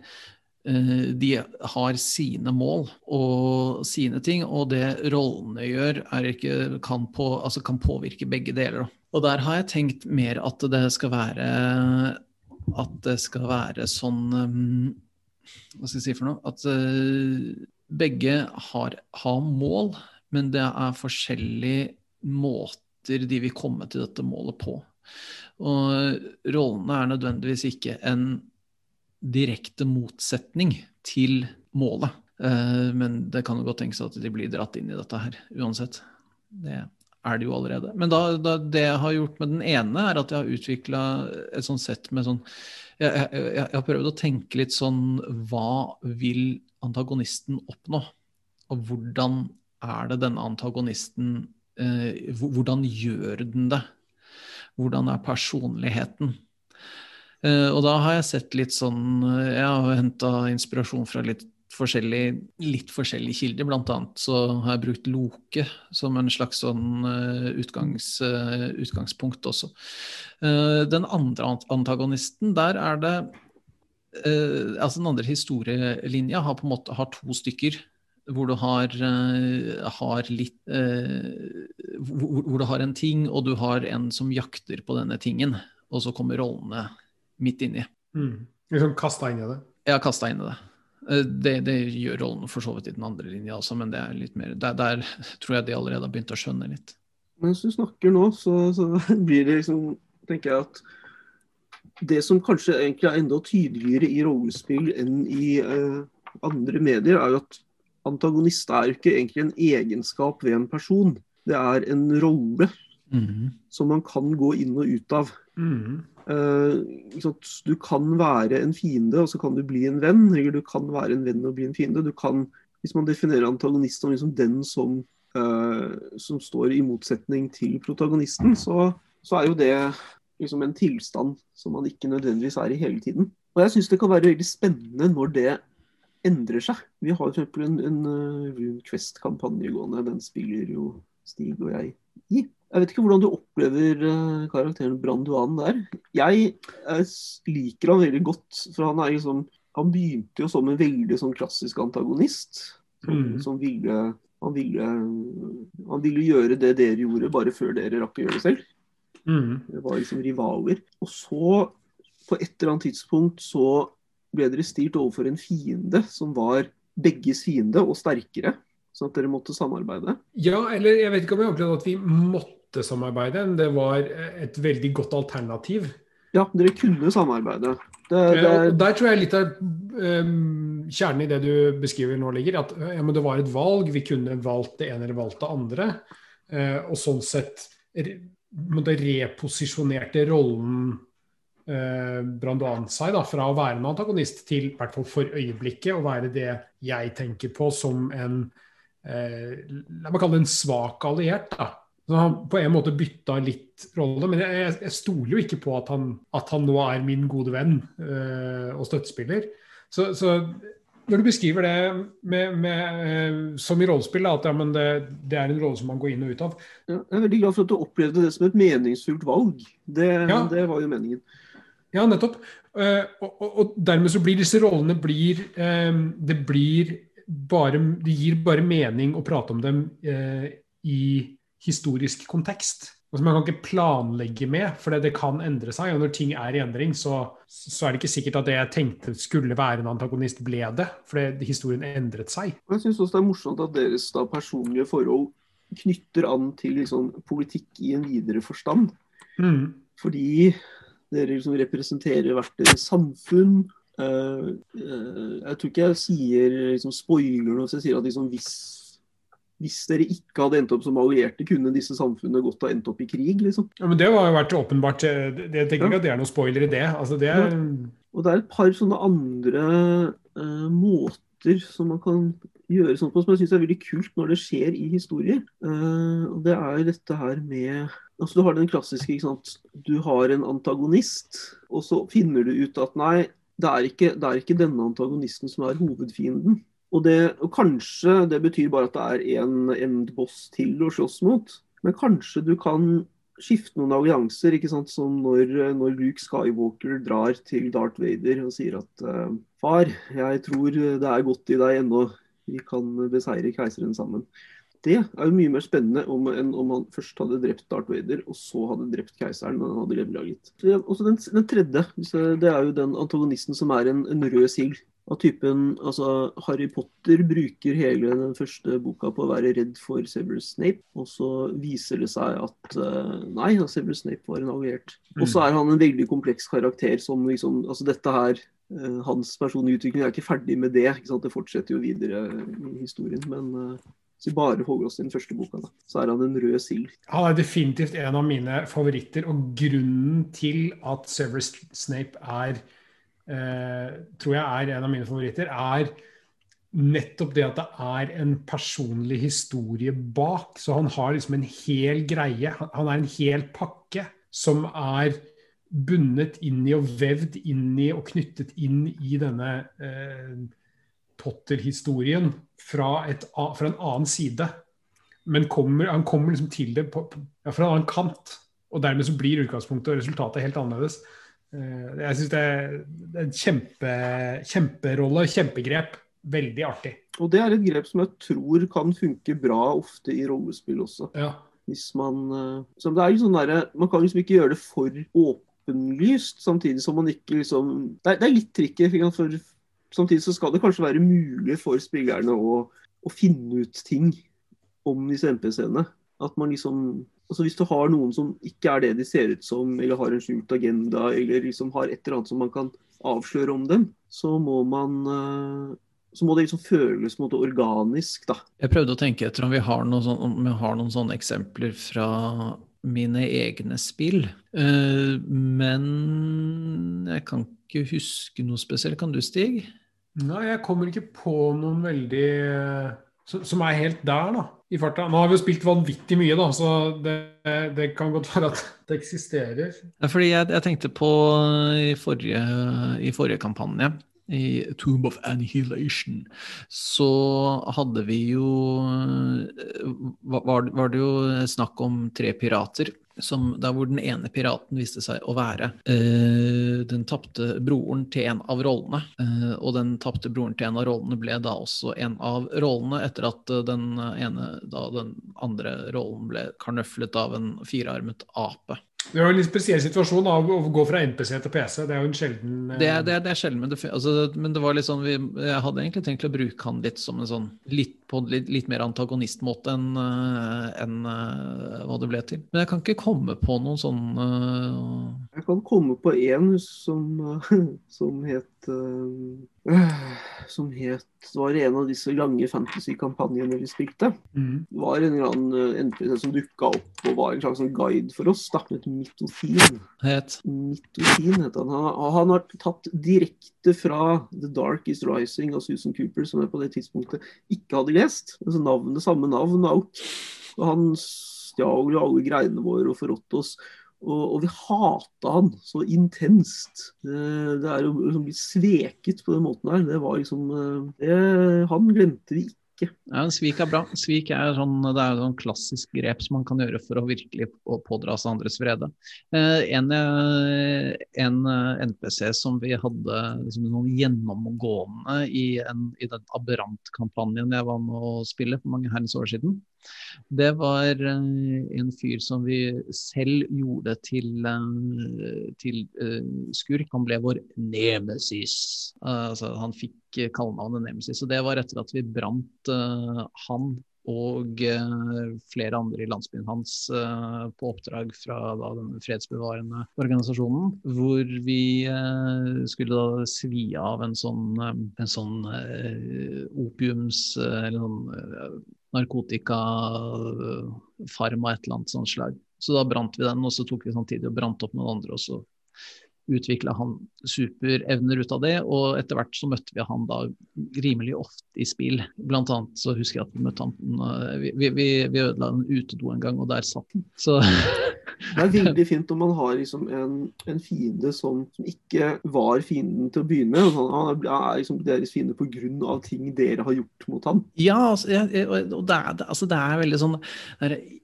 De har sine mål og sine ting, og det rollene gjør, ikke, kan, på, altså kan påvirke begge deler. Og der har jeg tenkt mer at det skal være At det skal være sånn um, Hva skal jeg si for noe? At uh, begge har, har mål, men det er forskjellige måter de vil komme til dette målet på. Og rollene er nødvendigvis ikke en direkte motsetning til målet. Eh, men det kan jo godt tenkes at de blir dratt inn i dette her uansett. Det er det jo allerede. Men da, da, det jeg har gjort med den ene, er at jeg har utvikla et sånt sett med sånn jeg, jeg, jeg, har prøvd å tenke litt sånn Hva vil antagonisten oppnå? Og hvordan er det denne antagonisten eh, Hvordan gjør den det? Hvordan er personligheten? Eh, og da har jeg sett litt sånn eh, Jeg har henta inspirasjon fra litt forskjellige, litt forskjellige kilder. Blant annet så har jeg brukt Loke som en slags sånn eh, utgangs, utgangspunkt også. Den andre antagonisten, der er det Altså den andre historielinja har på en måte har to stykker. Hvor du har, har litt hvor, hvor du har en ting, og du har en som jakter på denne tingen. Og så kommer rollene midt inni. Mm. Liksom kasta inn i det. Ja, kasta inn i det. Eh, Det, det gjør rollen for så vidt i den andre linja også, men det er litt mer Der, der tror jeg de allerede har begynt å skjønne litt. Mens du snakker nå, så, så blir det liksom tenker jeg at det som kanskje egentlig er enda tydeligere i rollespill enn i uh, andre medier, er jo at antagonist er ikke egentlig en egenskap ved en person. Det er en rolle Mhm. som man kan gå inn og ut av. Mm. Sant? Du kan være en fiende, og så kan du bli en venn. Eller du kan være en venn og bli en fiende. Du kan, hvis man definerer antagonist som liksom den som, eh, som står i motsetning til protagonisten, så, så er jo det liksom en tilstand som man ikke nødvendigvis er i hele tiden. Og jeg syns det kan være veldig spennende når det endrer seg. Vi har f.eks. en, en uh, Rune Quest-kampanje gående. Den spiller jo Stig og jeg i. Jeg vet ikke hvordan du opplever eh, karakteren Branduan der. Jeg jeg liker han veldig godt, for han er liksom Han begynte jo som en veldig sånn klassisk antagonist. Som, Mm. som ville han ville, han ville gjøre det dere gjorde, bare før dere rakk å gjøre det selv. Mm. Det var liksom rivaler. Og så, på et eller annet tidspunkt, så ble dere stilt overfor en fiende som var begges fiende og sterkere. Sånn at dere måtte samarbeide. Ja, eller jeg vet ikke om jeg opplevde at vi måtte samarbeide. men Det var et veldig godt alternativ. Ja, dere kunne samarbeide. Det, det, Eh, Der tror jeg litt av ehm, kjernen i det du beskriver nå ligger. At ja, men det var et valg, vi kunne valgt det ene eller valgt det andre. Eh, og sånn sett re, reposisjonerte rollen eh, Branduan seg da, fra å være en antagonist til, i hvert fall for øyeblikket, å være det jeg tenker på som en eh, La meg kalle det en svak alliert. da. Så han på en måte bytta litt rolle, men jeg, jeg, stoler jo ikke på at han, at han nå er min gode venn eh, og støttespiller. Så, så når du beskriver det med, med, eh, som i rollespill, at ja, men det, det er en rolle som man går inn og ut av, jeg er veldig glad for at du opplevde det som et meningsfullt valg. Det, Ja. det var jo meningen. Ja, nettopp. Eh, og, og, og dermed så blir disse rollene blir, eh, Det blir bare Det gir bare mening å prate om dem eh, i historisk kontekst. Altså Man kan ikke planlegge med, for det, det kan endre seg. Og når ting er i endring, så, så er det ikke sikkert at det jeg tenkte skulle være en antagonist, ble det. For historien endret seg. Jeg syns også det er morsomt at deres da personlige forhold knytter an til liksom, politikk i en videre forstand. Mm. Fordi dere liksom representerer hvert deres samfunn. Eh, eh, jeg tror ikke jeg sier liksom, spoiler når jeg sier at liksom, hvis, hvis dere ikke hadde endt opp som allierte, kunne disse samfunnene godt ha endt opp i krig. liksom. Ja, men Det har jo vært åpenbart. eh, det- Jeg tenker ikke at det er noen spoiler i det. Altså det er, Og det er et par sånne andre uh, måter som man kan gjøre sånt på, som jeg syns er veldig kult når det skjer i historier. Uh, og det er dette her med Altså Du har den klassiske, ikke sant. Du har en antagonist, og så finner du ut at nei, det er ikke, det er ikke denne antagonisten som er hovedfienden. Og, det, og kanskje det betyr bare at det er en endboss til å slåss mot. Men kanskje du kan skifte noen allianser, ikke sant? som når, når Luke Skywalker drar til Darth Vader og sier at eh, far, jeg tror det er godt i deg ennå, vi kan beseire keiseren sammen. Det er jo mye mer spennende om, enn om han først hadde drept Darth Vader, og så hadde drept keiseren. men han hadde Så, også den, den tredje, det er jo den antagonisten som er en, en rød sigl. Av typen altså Harry Potter bruker hele den første boka på å være redd for Severus Snape, og så viser det seg at uh, nei, Severus Snape var en alliert. Og så er han en veldig kompleks karakter som liksom Altså dette her uh, Hans personlige utvikling er ikke ferdig med det. ikke sant? Det fortsetter jo videre i historien. Men eh, vi bare holder oss til den første boka, da, så er han en rød sild. Han er definitivt en av mine favoritter, og grunnen til at Severus Snape er eh, tror jeg er en av mine favoritter, er nettopp det at det er en personlig historie bak. Så han har liksom en hel greie. Han er en hel pakke som er bundet inn i og vevd inn i og knyttet inn i denne eh, Potter-historien fra, fra en annen side. Men kommer, han kommer liksom til det på, ja, fra en annen kant. Og dermed så blir utgangspunktet og resultatet helt annerledes. Eh, jeg syns det, er- en kjempe, kjemperolle, kjempegrep. Veldig artig. Og det er et grep som jeg tror kan funke bra ofte i rollespill også. Ja. Hvis man eh, så det er jo sånn der, Man kan liksom ikke gjøre det for åpenlyst, samtidig som man ikke liksom Det er, det er litt tricky, for samtidig så skal det kanskje være mulig for spillerne å, å finne ut ting om disse NPC-ene. At man liksom altså Hvis du har noen som ikke er det de ser ut som, eller har en skjult agenda, eller liksom har et eller annet som man kan avsløre om dem, så må man eh, så må det liksom føles måte, organisk, da. Jeg prøvde å tenke etter om vi har noen, sånne, om vi har noen sånne eksempler fra mine egne spill. Uh, men jeg kan ikke huske noe spesielt. Kan du, Stig? Nei, jeg kommer ikke på noen veldig som er helt der, da, i farta. Nå har vi jo spilt vanvittig mye, da, så det, det kan godt være at det eksisterer. Ja, fordi jeg, jeg tenkte på i forrige, i forrige kampanje i Tomb of Annihilation, så hadde vi jo var, var, det jo snakk om tre pirater. Som, der hvor den ene piraten viste seg å være uh, den tapte broren til en av rollene. Uh, og den tapte broren til en av rollene ble da også en av rollene, etter at den ene, da den andre rollen ble karnøflet av en firearmet ape. Det er jo en litt spesiell situasjon da, å gå fra NPC til PC. Det er jo en sjelden eh... det, er, det, er, det, er, sjelden, men det, altså, men det var litt sånn vi, Jeg hadde egentlig tenkt å bruke han litt som en sånn litt, på litt, litt mer antagonistmåte enn uh, en, uh, hva det ble til. Men jeg kan ikke komme på noen sånn uh... Jeg kan komme på én som, som het som het var en av disse lange fantasy-kampanjene vi spilte. Mm. Det var en eller annen NPC som dukka opp og var en slags sånn guide for oss. da, Et mitofin. Het? Mitofin het han. han. Han har tatt direkte fra The Dark Is Rising av Susan Cooper, som jeg på det tidspunktet ikke hadde lest. Altså navnet, Samme navn og. Og han stjal jo alle greiene våre og forrådte oss. Og, og, vi hata han så intenst. Det, det er jo liksom bli sveket på den måten her, det var liksom eh, det, Han glemte vi ikke. Ja, Svik er bra. Svik er sånn, det er sånn klassisk grep som man kan gjøre for å virkelig pådra seg andres vrede. Eh, en, eh, en, eh, NPC som vi hadde liksom, noen gjennomgående i, en, i den Aberrant-kampanjen jeg var med å spille for mange herrens år siden, det var en fyr som vi selv gjorde til, til skurk. Han ble vår nemesis. Altså, han fikk kallenavnet Nemesis. Og det var etter at vi brant han og flere andre i landsbyen hans på oppdrag fra da, den fredsbevarende organisasjonen. Hvor vi skulle da svi av en sånn, en sånn opiums... eller sånn narkotikafarm av et eller annet sånt slag. Så da brant vi den, og så tok vi samtidig og brant opp noen andre. og så utvikla han superevner ut av det, og etter hvert så møtte vi han da rimelig ofte i spill. Blant annet så husker jeg at vi møtte han eh, Vi, vi, vi ødela en utedo en gang, og der satt han. Så Det er veldig fint om man har liksom en, en, fiende som, som, ikke var fienden til å begynne med. Sånn, han er liksom deres fiende pga. ting dere har gjort mot ham. Ja, altså, jeg, og det er, altså, det er veldig sånn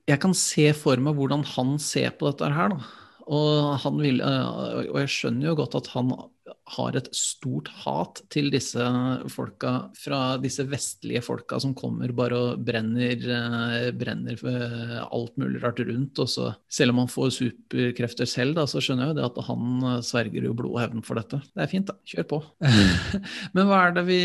Jeg kan se for meg hvordan han ser på dette her. da og, vil, eh, og, jeg skjønner jo godt at han har et stort hat til disse folka, fra disse vestlige folka som kommer bare og brenner, eh, brenner eh, alt mulig rart rundt. Og så, selv om han får superkrefter selv, da, så skjønner jeg jo det at han eh, sverger jo blod og hevn for dette. Det er fint, da. Kjør på. Men hva er det vi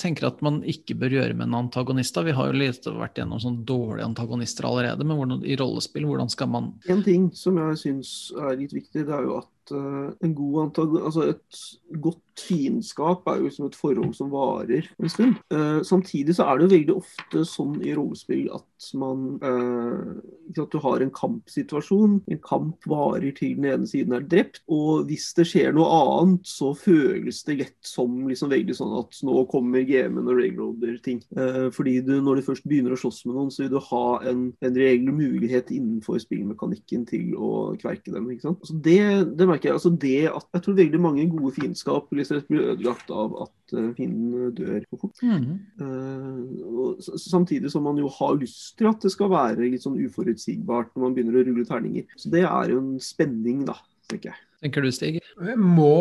tenker at man ikke bør gjøre med en antagonist? da? Vi har jo litt, vært gjennom sånn dårlige antagonister allerede, men hvordan, i rollespill, hvordan skal man En ting som jeg syns er litt viktig, det er jo at en god antag altså et godt fiendskap er jo liksom et forhold som varer en stund. Uh, samtidig så er det jo veldig ofte sånn i rollespill at man uh, At du har en kampsituasjon. En kamp varer til den ene siden er drept. Og hvis det skjer noe annet, så føles det lett som liksom veldig sånn at nå kommer GM-en og railroader ting. Uh, fordi du, når du først begynner å slåss med noen, så vil du ha en, en reell mulighet innenfor spillmekanikken til å kverke dem. ikke sant? Altså det, det merker jeg. altså det at Jeg tror veldig mange gode fiendskap blir ødelagt av at fienden dør for fort. Mm. Uh, samtidig som man jo har lyst til at det skal være litt sånn uforutsigbart når man begynner å rulle terninger. Så det er jo en spenning, da, tenker jeg. Tenker du, Stig? Må,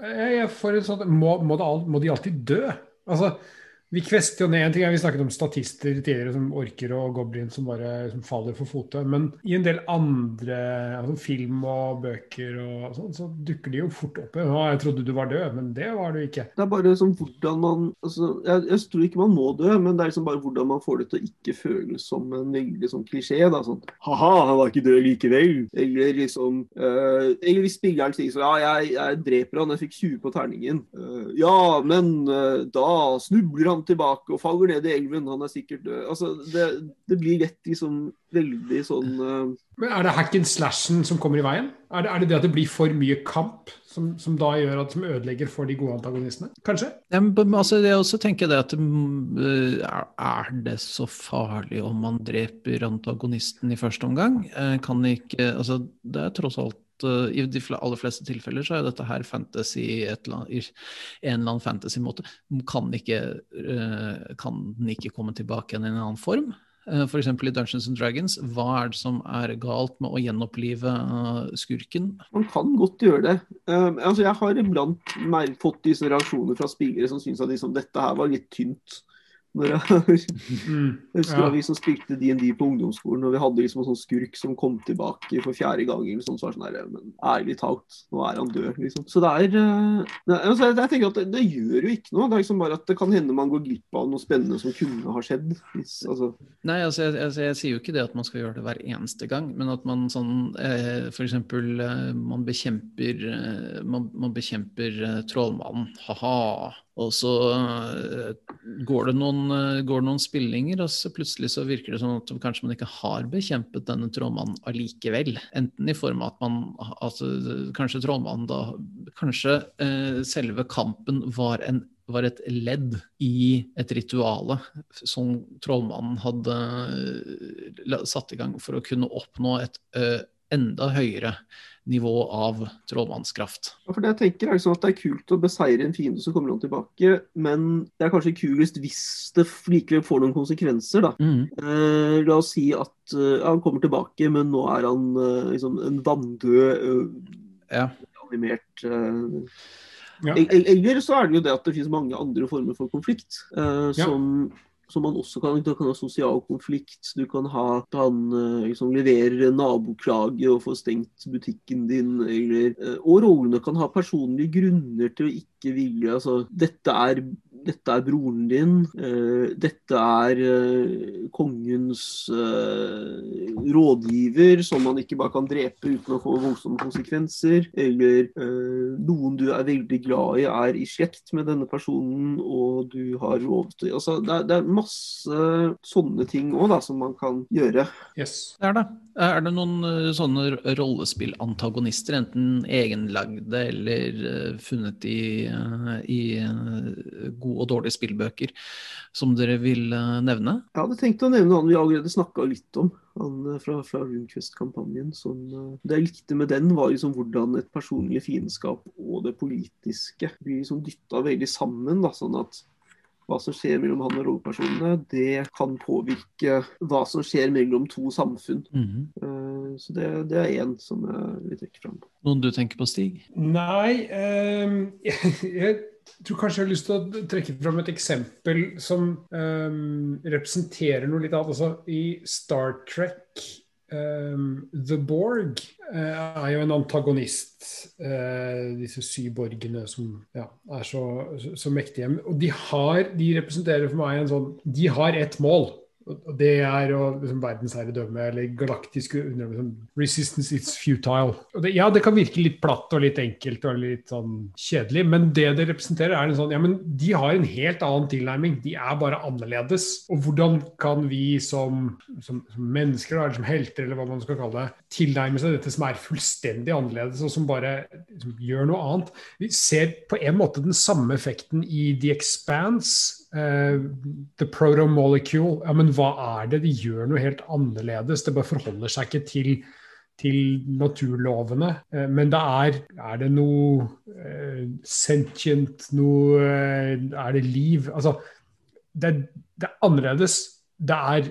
jeg, sånn, må, må, det, må de alltid dø? Altså, Vi ned en ting Vi snakket om statister tidligere som orker og goblin som bare som faller for fote. Men i en del andre altså film og bøker og sånn, så dukker de jo fort opp. Ja, 'Jeg trodde du var død', men det var du ikke. Det er bare sånn hvordan man altså, jeg, jeg tror ikke man må dø, men det er liksom bare hvordan man får det til å ikke føles som en veldig sånn klisjé. da, sånn, Ha-ha, han var ikke død likevel. Eller liksom øh, Eller hvis spilleren sier sånn ja, jeg, jeg dreper han, jeg fikk 20 på terningen. Uh, ja, men uh, da snubler han tilbake og faller ned i elven, han er sikkert død. Altså, det, det blir lett liksom veldig sånn Men Er det hack and slashen som kommer i veien? Er det, er det det at det blir for mye kamp? Som, som, da gjør at som ødelegger for de gode antagonistene? Kanskje? Ja, men, altså, jeg også tenker det at uh, Er det så farlig om man dreper antagonisten i første omgang? Uh, kan ikke Altså, det er tross alt uh, I de aller fleste tilfeller så er dette her fantasy eller annet, en eller annen fantasy-måte. Kan, ikke, kan den ikke komme tilbake igjen i en annen form? Uh, F.eks. i Dungeons and Dragons. Hva er det som er galt med å gjenopplive eh, skurken? Man kan godt gjøre det. Altså jeg har iblant fått disse reaksjoner fra spillere som syns at liksom, dette her var litt tynt. Når jeg, mm, husker ja. vi som spilte DND på ungdomsskolen, og vi hadde liksom en sånn skurk som kom tilbake for fjerde gang. Liksom, så var sånn der, men ærlig talt, nå er han død, liksom. Så det er uh, altså, Jeg tenker at det, det, gjør jo ikke noe. Det er liksom bare at det kan hende man går glipp av noe spennende som kunne ha skjedd. Hvis, altså. Nei, altså, jeg, altså, jeg, sier jo ikke det at man skal gjøre det hver eneste gang, men at man sånn eh, f.eks. Eh, man bekjemper eh, man, man bekjemper eh, trollmannen. Ha-ha og så eh, går det, noen, eh, går noen, spillinger, og så plutselig så virker det som at kanskje man ikke har bekjempet denne trollmannen allikevel. Enten i form av at man altså, Kanskje trollmannen da Kanskje eh, selve kampen var, en, var et ledd i et rituale som trollmannen hadde eh, satt i gang for å kunne oppnå et ø, enda høyere nivå av trollmannskraft. Ja, for det jeg tenker er liksom at Det er kult å beseire en fiende, som kommer han tilbake. Men det er kanskje kulest hvis det likevel får noen konsekvenser. da. Mm. Eh, la oss si at uh, han kommer tilbake, men nå er han uh, liksom en vanndød, uh, ja. animert ja. Eller så er det jo det at det finnes mange andre former for konflikt. som som man også kan, du kan ha sosial konflikt. Du kan ha at han liksom, leverer nabokrage og får stengt butikken din. Eller, eh, og rollene kan ha personlige grunner til å ikke vilje. Altså, dette er dette er broren din, uh, dette er uh, kongens uh, rådgiver, som man ikke bare kan drepe uten å få voldsomme konsekvenser. Eller noen du er veldig glad i, er i slekt med denne personen, og du har lovet altså, det, er, det er masse sånne ting òg som man kan gjøre. Yes. Det er det. Er det noen sånne rollespillantagonister, enten egenlagde eller funnet i, i gode og dårlige spillbøker som dere vil eh, nevne? Jeg hadde tenkt å nevne han vi allerede snakka litt om. Han eh, fra, fra Runquest-kampanjen. Eh, det jeg likte med den, var liksom hvordan et personlig fiendskap og det politiske blir liksom dytta veldig sammen. Da, sånn at hva som skjer mellom han og rollepersonene, det kan påvirke hva som skjer mellom to samfunn. Mm -hmm. Så det, det er én som jeg vil trekke fram. Noen du tenker på, Stig? Nei, um, jeg, jeg tror kanskje jeg har lyst til å trekke fram et eksempel som um, representerer noe litt annet. Altså, I Star Trek um, The Borg uh, er jo en antagonist. Uh, disse syborgene som ja, er så, så, så, mektige. Og de har, de representerer for meg en sånn De har ett mål. Og det er å liksom, verdensherredømme eller galaktisk liksom, Resistance is futile. Det, ja, det kan virke litt platt og litt enkelt og litt sånn kjedelig, men det det representerer, er en sånn Ja, men de har en helt annen tilnærming. De er bare annerledes. Og hvordan kan vi som, som, som mennesker, eller som helter, eller hva man skal kalle det, tilnærme seg dette som er fullstendig annerledes, og som bare som gjør noe annet? Vi ser på en måte den samme effekten i The Expanse Uh, the proto-molecule, ja, men hva er det? De gjør noe helt annerledes. Det bare forholder seg ikke til, til naturlovene. Uh, men det er Er det noe uh, sentient, noe Er det liv? Altså, det, det, er annerledes. Det er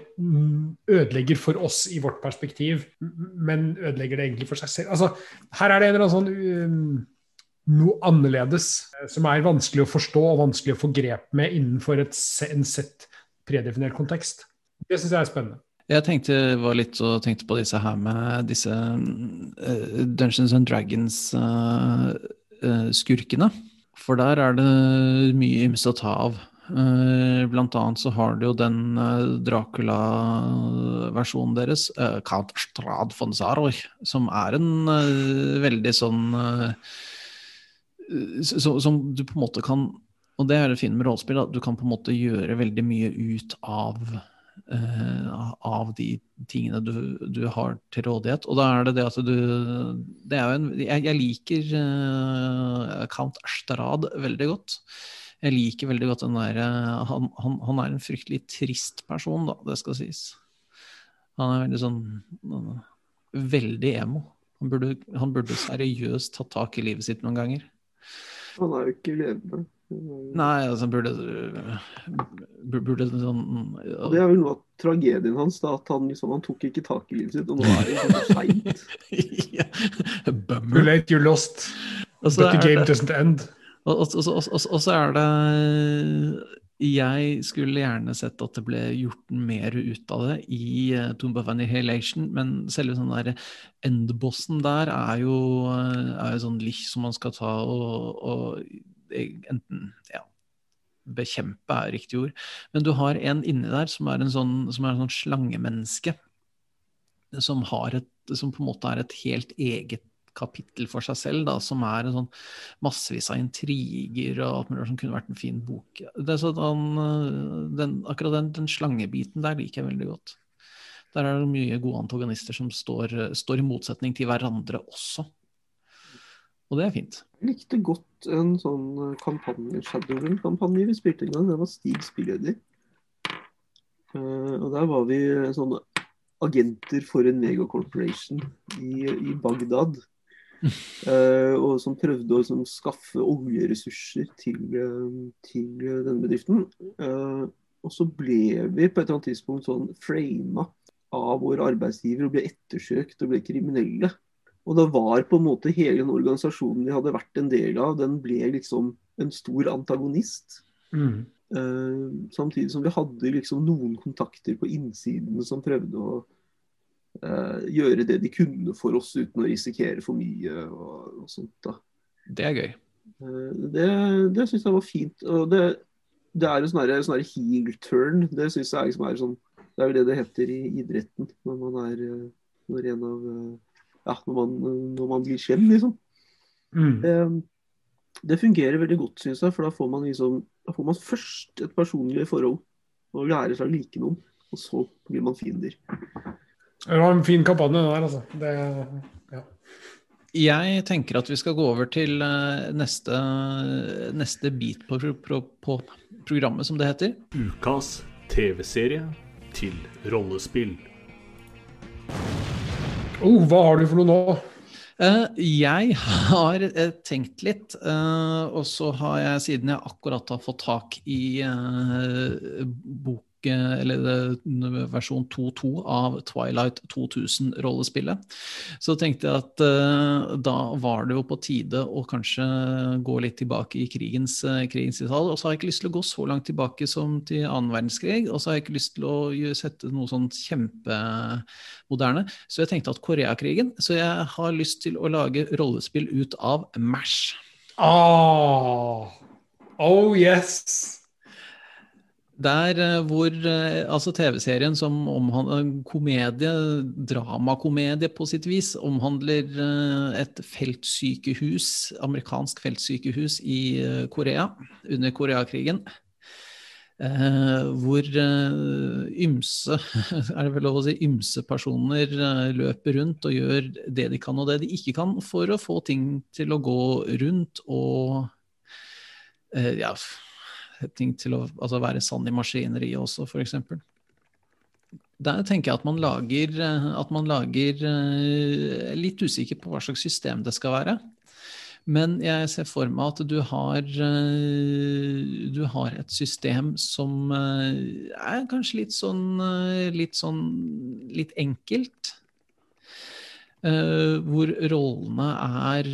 ødelegger for oss i vårt perspektiv, men ødelegger det egentlig for seg selv. Altså, her er det en eller annen sånn noe annerledes, eh, som er vanskelig å forstå og vanskelig å få grep med innenfor et, en sett predefinert kontekst. Det syns jeg er spennende. Jeg tenkte, var litt og tenkte på disse her med disse uh, Dungeons and Dragons-skurkene. Uh, For der er det mye ymse å ta av. Blant annet så har du jo den Dracula-versjonen deres, Count Strad von Saroi, som er en veldig sånn Som du på en måte kan Og det er det fine med rollespill, at du kan på en måte gjøre veldig mye ut av uh, av de tingene du, du, har til rådighet. Og da er det det at du det er jo en, jeg, jeg liker uh, Count Ashtarad veldig godt. Jeg liker veldig godt den der uh, han, han, han, er en fryktelig trist person, da, det skal sies. Han er veldig sånn Veldig emo. Han burde, han burde seriøst tatt tak i livet sitt noen ganger. Han er jo ikke levende. Nei, altså burde Burde sånn ja. Det er vel noe av tragedien hans, da, at han, liksom, han tok ikke tak i livet sitt, og nå er det for seint. Too late, you're lost. But the game det, doesn't end. Og, og, og, og, så er det Jeg skulle gjerne sett at det ble gjort mer ut av det i uh, Tomb of Annihilation, men selve sånn der endbossen der er jo, er jo sånn lich som man skal ta og, og enten ja, bekjempe er riktig ord, men du har en inni der som er en sånn, som er en sånn slangemenneske. Som, et, som på en måte er et helt eget kapittel for seg selv, da, som er en sånn massevis av intriger og alt mulig som kunne vært en fin bok. Sånn, den, akkurat den, den, slangebiten der liker jeg veldig godt. Der er det mye gode antagonister som står, står i motsetning til hverandre også. Og det er fint. Jeg likte godt en sånn eh, kampanje, Shadowrun-kampanje vi spilte en gang. Det var Stig spilleder. Uh, og der var vi sånne agenter for en megacorporation i, i Bagdad. Uh, og som prøvde å liksom, skaffe oljeressurser til, uh, til denne bedriften. og så ble vi på et eller annet tidspunkt sånn frama av våre arbeidsgivere og ble ettersøkt og ble kriminelle. Og da var på en måte hele den organisasjonen vi hadde vært en del av, den ble liksom en stor antagonist. Mm. Uh, samtidig som vi hadde liksom noen kontakter på innsiden som prøvde å gjøre det de kunne for oss uten å risikere for mye og, og sånt. da. Det er gøy. Uh, det det syns jeg var fint. og det, det er en sånn, sånn heel turn. Det synes jeg liksom er sånn Det er jo det det heter i idretten når man er når en av ja, når, man, når man blir kjent, liksom. Mm. Det, det, fungerer veldig godt, syns jeg. For da får man liksom da får man først et personlig forhold og lærer seg å like noen. Og så blir man fiender. Det var en fin kampanje, den der, altså. Det, ja. Jeg tenker at vi skal gå over til eh, neste, neste bit på, på, på programmet, som det heter. Ukas TV-serie til rollespill. Oh, hva har du for noe nå? Uh, jeg har uh, tenkt litt, uh, og så har jeg, siden jeg akkurat har fått tak i bok eller versjon 2.2 av Twilight 2000-rollespillet. Så tenkte jeg at uh, da var det jo på tide å kanskje gå litt tilbake i krigens, uh, krigens. Og så har jeg ikke lyst til å gå så langt tilbake som til annen verdenskrig, og så har jeg ikke lyst til å sette noe sånn kjempemoderne. Så jeg tenkte at Koreakrigen. Så jeg har lyst til å lage rollespill ut av Mash. Oh, oh yes! Der eh, hvor eh, altså TV-serien som omhandler komedie, dramakomedie på sitt vis, omhandler eh, et feltsykehus, amerikansk feltsykehus i Korea under Koreakrigen. hvor ymse, er det vel lov å si, ymse personer løper rundt og gjør det de kan og det de ikke kan for å få ting til å gå rundt og ja, ting til å altså være sann i maskineriet også, f.eks. Der tenker jeg at man lager, eh, at man lager eh, Litt usikker på hva slags system det skal være. Men jeg ser for meg at du har, eh, du har et system som er kanskje litt sånn litt, sånn, litt enkelt. Hvor rollene er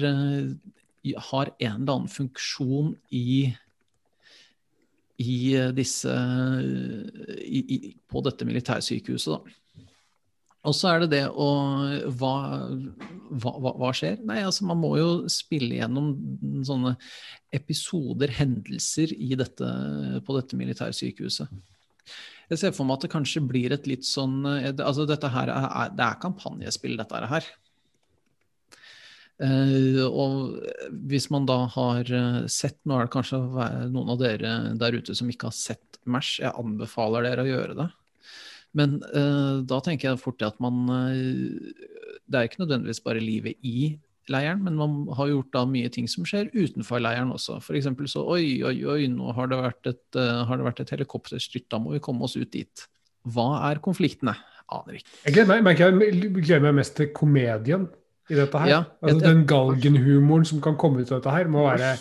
har en eller annen funksjon i i eh, disse i, i, På dette militærsykehuset, da. Og så er det det å hva, hva, hva, skjer? Nei, altså man må jo spille gjennom sånne episoder, hendelser, dette, på dette militærsykehuset. Jeg ser for meg at det kanskje blir et litt sånn eh, Altså dette her er, er- det er kampanjespill, dette her. Eh, og hvis man da har eh, sett Nå er det kanskje noen av dere der ute som ikke har sett MASH. Jeg anbefaler dere å gjøre det. Men eh, da tenker jeg fort at man Det er ikke nødvendigvis bare livet i leiren, men man har gjort da mye ting som skjer utenfor leiren også. F.eks. så oi, oi, oi, nå har det vært et, har det vært et helikopterstyrt, da må vi komme oss ut dit. Hva er konfliktene? Aner ikke. Jeg gleder meg, jeg gleder meg mest til komedien i dette her. Ja, altså, et- den galgenhumoren som kan komme ut av dette her, må være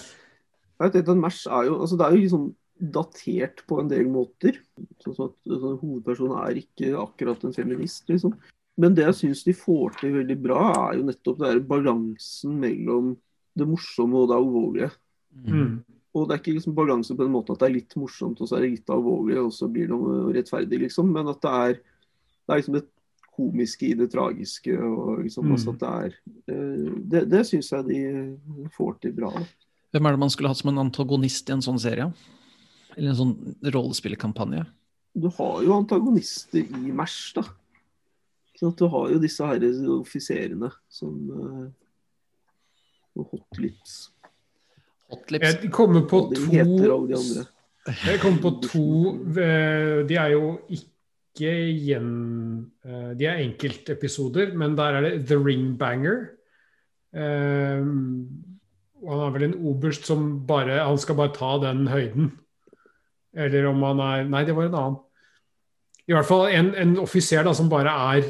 at Mash er jo, altså det er jo liksom datert på en del måter. Sånn at altså, Hovedpersonen er ikke akkurat en feminist, liksom. Men det jeg syns de får til veldig bra, er jo nettopp det balansen mellom det morsomme og det alvorlige. mm. Og det er ikke liksom balanse på den måten at det er litt morsomt, og så er det litt alvorlig, og så blir det rettferdig, liksom. Men at det er, det er liksom det komiske i det tragiske, og liksom Mm. altså at det er eh, Det, det syns jeg de får til bra. Hvem er det man skulle hatt som en antagonist i en sånn serie? Eller en sånn rollespillkampanje? Du har jo antagonister i MASH, da. At du har jo disse her offiserene som uh, Hotlips. Hotlips. Jeg kommer på to. Jeg kommer på to eh, De er jo ikke gjen... eh, De er enkeltepisoder, men der er det The Ring Banger. Eh, han er vel en oberst som bare Han skal bare ta den høyden. Eller om han er Nei, det var en annen. I hvert fall en, en offiser som bare er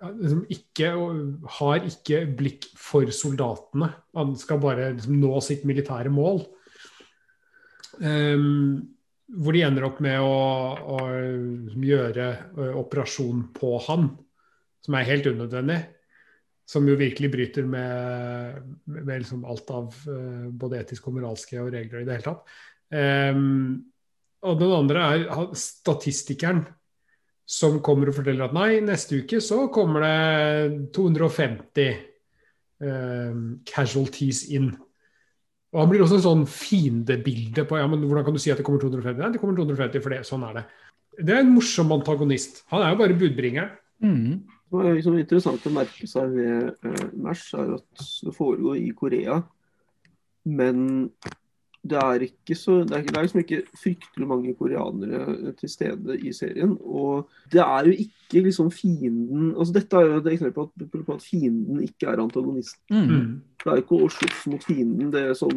liksom ikke, har ikke blikk for soldatene. Han skal bare liksom, nå sitt militære mål. Um, hvor de ender opp med å, å gjøre operasjon på han, som er helt unødvendig. Som jo virkelig bryter med, med, liksom alt av både etiske og moralske og regler i det hele tatt. Um, og den andre er statistikeren som kommer og forteller at nei, neste uke så kommer det 250 um, casualties inn. Og Han blir også en sånn fiendebilde på ja, men hvordan kan du si at det kommer 250? Nei, det kommer 250 for det. Sånn er det. Det er en morsom antagonist. Han er jo bare budbringeren. Mm. Det er liksom interessant å merke seg ved uh, MASH, er at det foregår i Korea. Men det er ikke så Det er, det er liksom ikke fryktelig mange koreanere til stede i serien. Og det er jo ikke liksom fienden altså Dette er jo et eksempel på at, på at fienden ikke er antagonisten. Mm. Det er jo ikke å slåss mot fienden det er som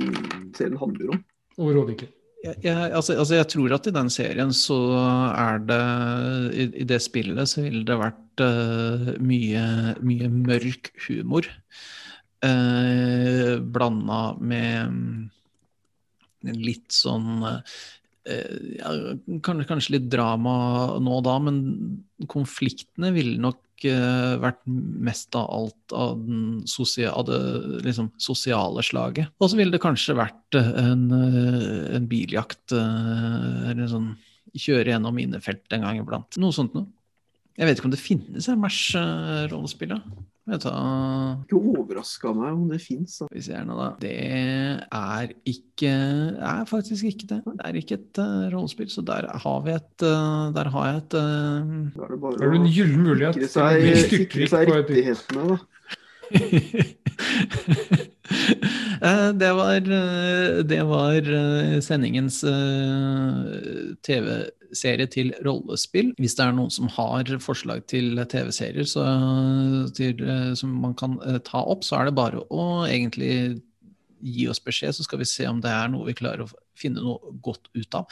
serien handler om. Overhodet ikke. Jeg, jeg, altså, altså jeg tror at i den serien så er det I, i det spillet så ville det vært uh, mye, mye mørk humor. Uh, blanda med mm, litt sånn eh, ja, kanskje, litt drama nå og da, men konfliktene ville nok eh, vært mest av alt av, den sosia, av det liksom, sosiale slaget. Og så ville det kanskje vært eh, en, en biljakt, eller sånn kjøre gjennom innefelt en gang iblant. Noe sånt noe. Jeg vet ikke om det finnes en Mash-rollespill, da. Vet Ikke overraska meg om det fins. Det er ikke er faktisk ikke det. Det er ikke et uh, rollespill, så der har vi et uh, Der har jeg et uh, Da er det bare er det du en gyllen mulighet til å bli sikre styrtrik seg på et rettighetene, da. Eh, det var, det var sendingens eh, TV-serie til rollespill. Hvis det er noen som har forslag til TV-serier eh, som man kan eh, ta opp, så er det bare å egentlig gi oss beskjed, så skal vi se om det er noe vi klarer å finne noe godt ut av.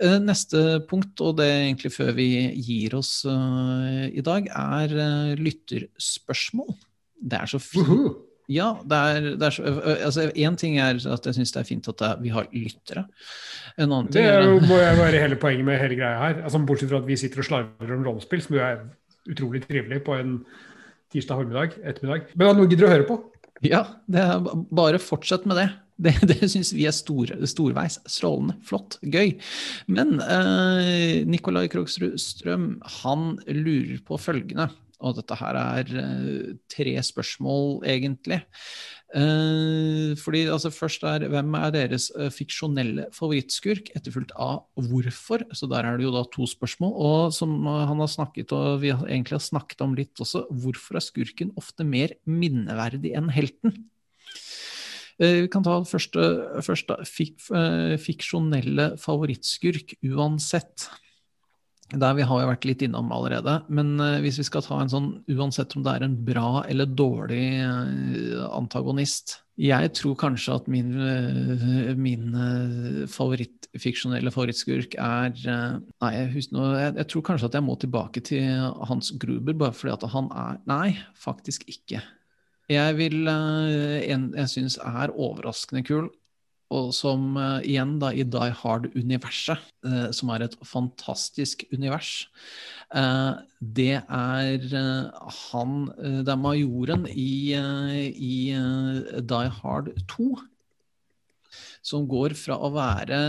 Eh, Neste punkt, og det er egentlig før vi gir oss i dag, er lytterspørsmål. Det er så fint. Ja, det er, det er så, altså Én ting er at jeg syns det er fint at vi har lyttere. En annen ting er Det må jo være hele poenget med hele greia her. Altså, bortsett fra at vi sitter og slarver om rollespill, som jo er utrolig trivelig på en tirsdag formiddag, ettermiddag. Men at noen gidder å høre på. Ja, det bare fortsett med det. Det, det syns vi er stor, storveis. Strålende, flott, gøy. Men eh, Nikolai Krogsrud Strøm, han lurer på følgende. Og dette her er eh, tre spørsmål, egentlig. Eh, fordi altså først er hvem er deres eh, fiksjonelle favorittskurk, etterfulgt av hvorfor. Så der er det jo da to spørsmål. Og som han har snakket og vi egentlig har snakket om litt også, hvorfor er skurken ofte mer minneverdig enn helten? Vi kan ta første, første eh, fiksjonelle favorittskurk uansett. Der vi har jo vært litt innom allerede. Men eh, hvis vi skal ta en sånn, uansett om det er en bra eller dårlig eh, antagonist Jeg tror kanskje at min, eh, min favorittfiksjonelle favorittskurk er Nei, jeg, nå- jeg, jeg tror kanskje at jeg må tilbake til Hans Gruber, bare fordi at han er Nei, faktisk ikke. Jeg vil En jeg syns er overraskende kul, og som uh, igjen da i Die Hard-universet, uh, som er et fantastisk univers, uh, det er han Det er majoren i, i Die Hard 2, som går fra å være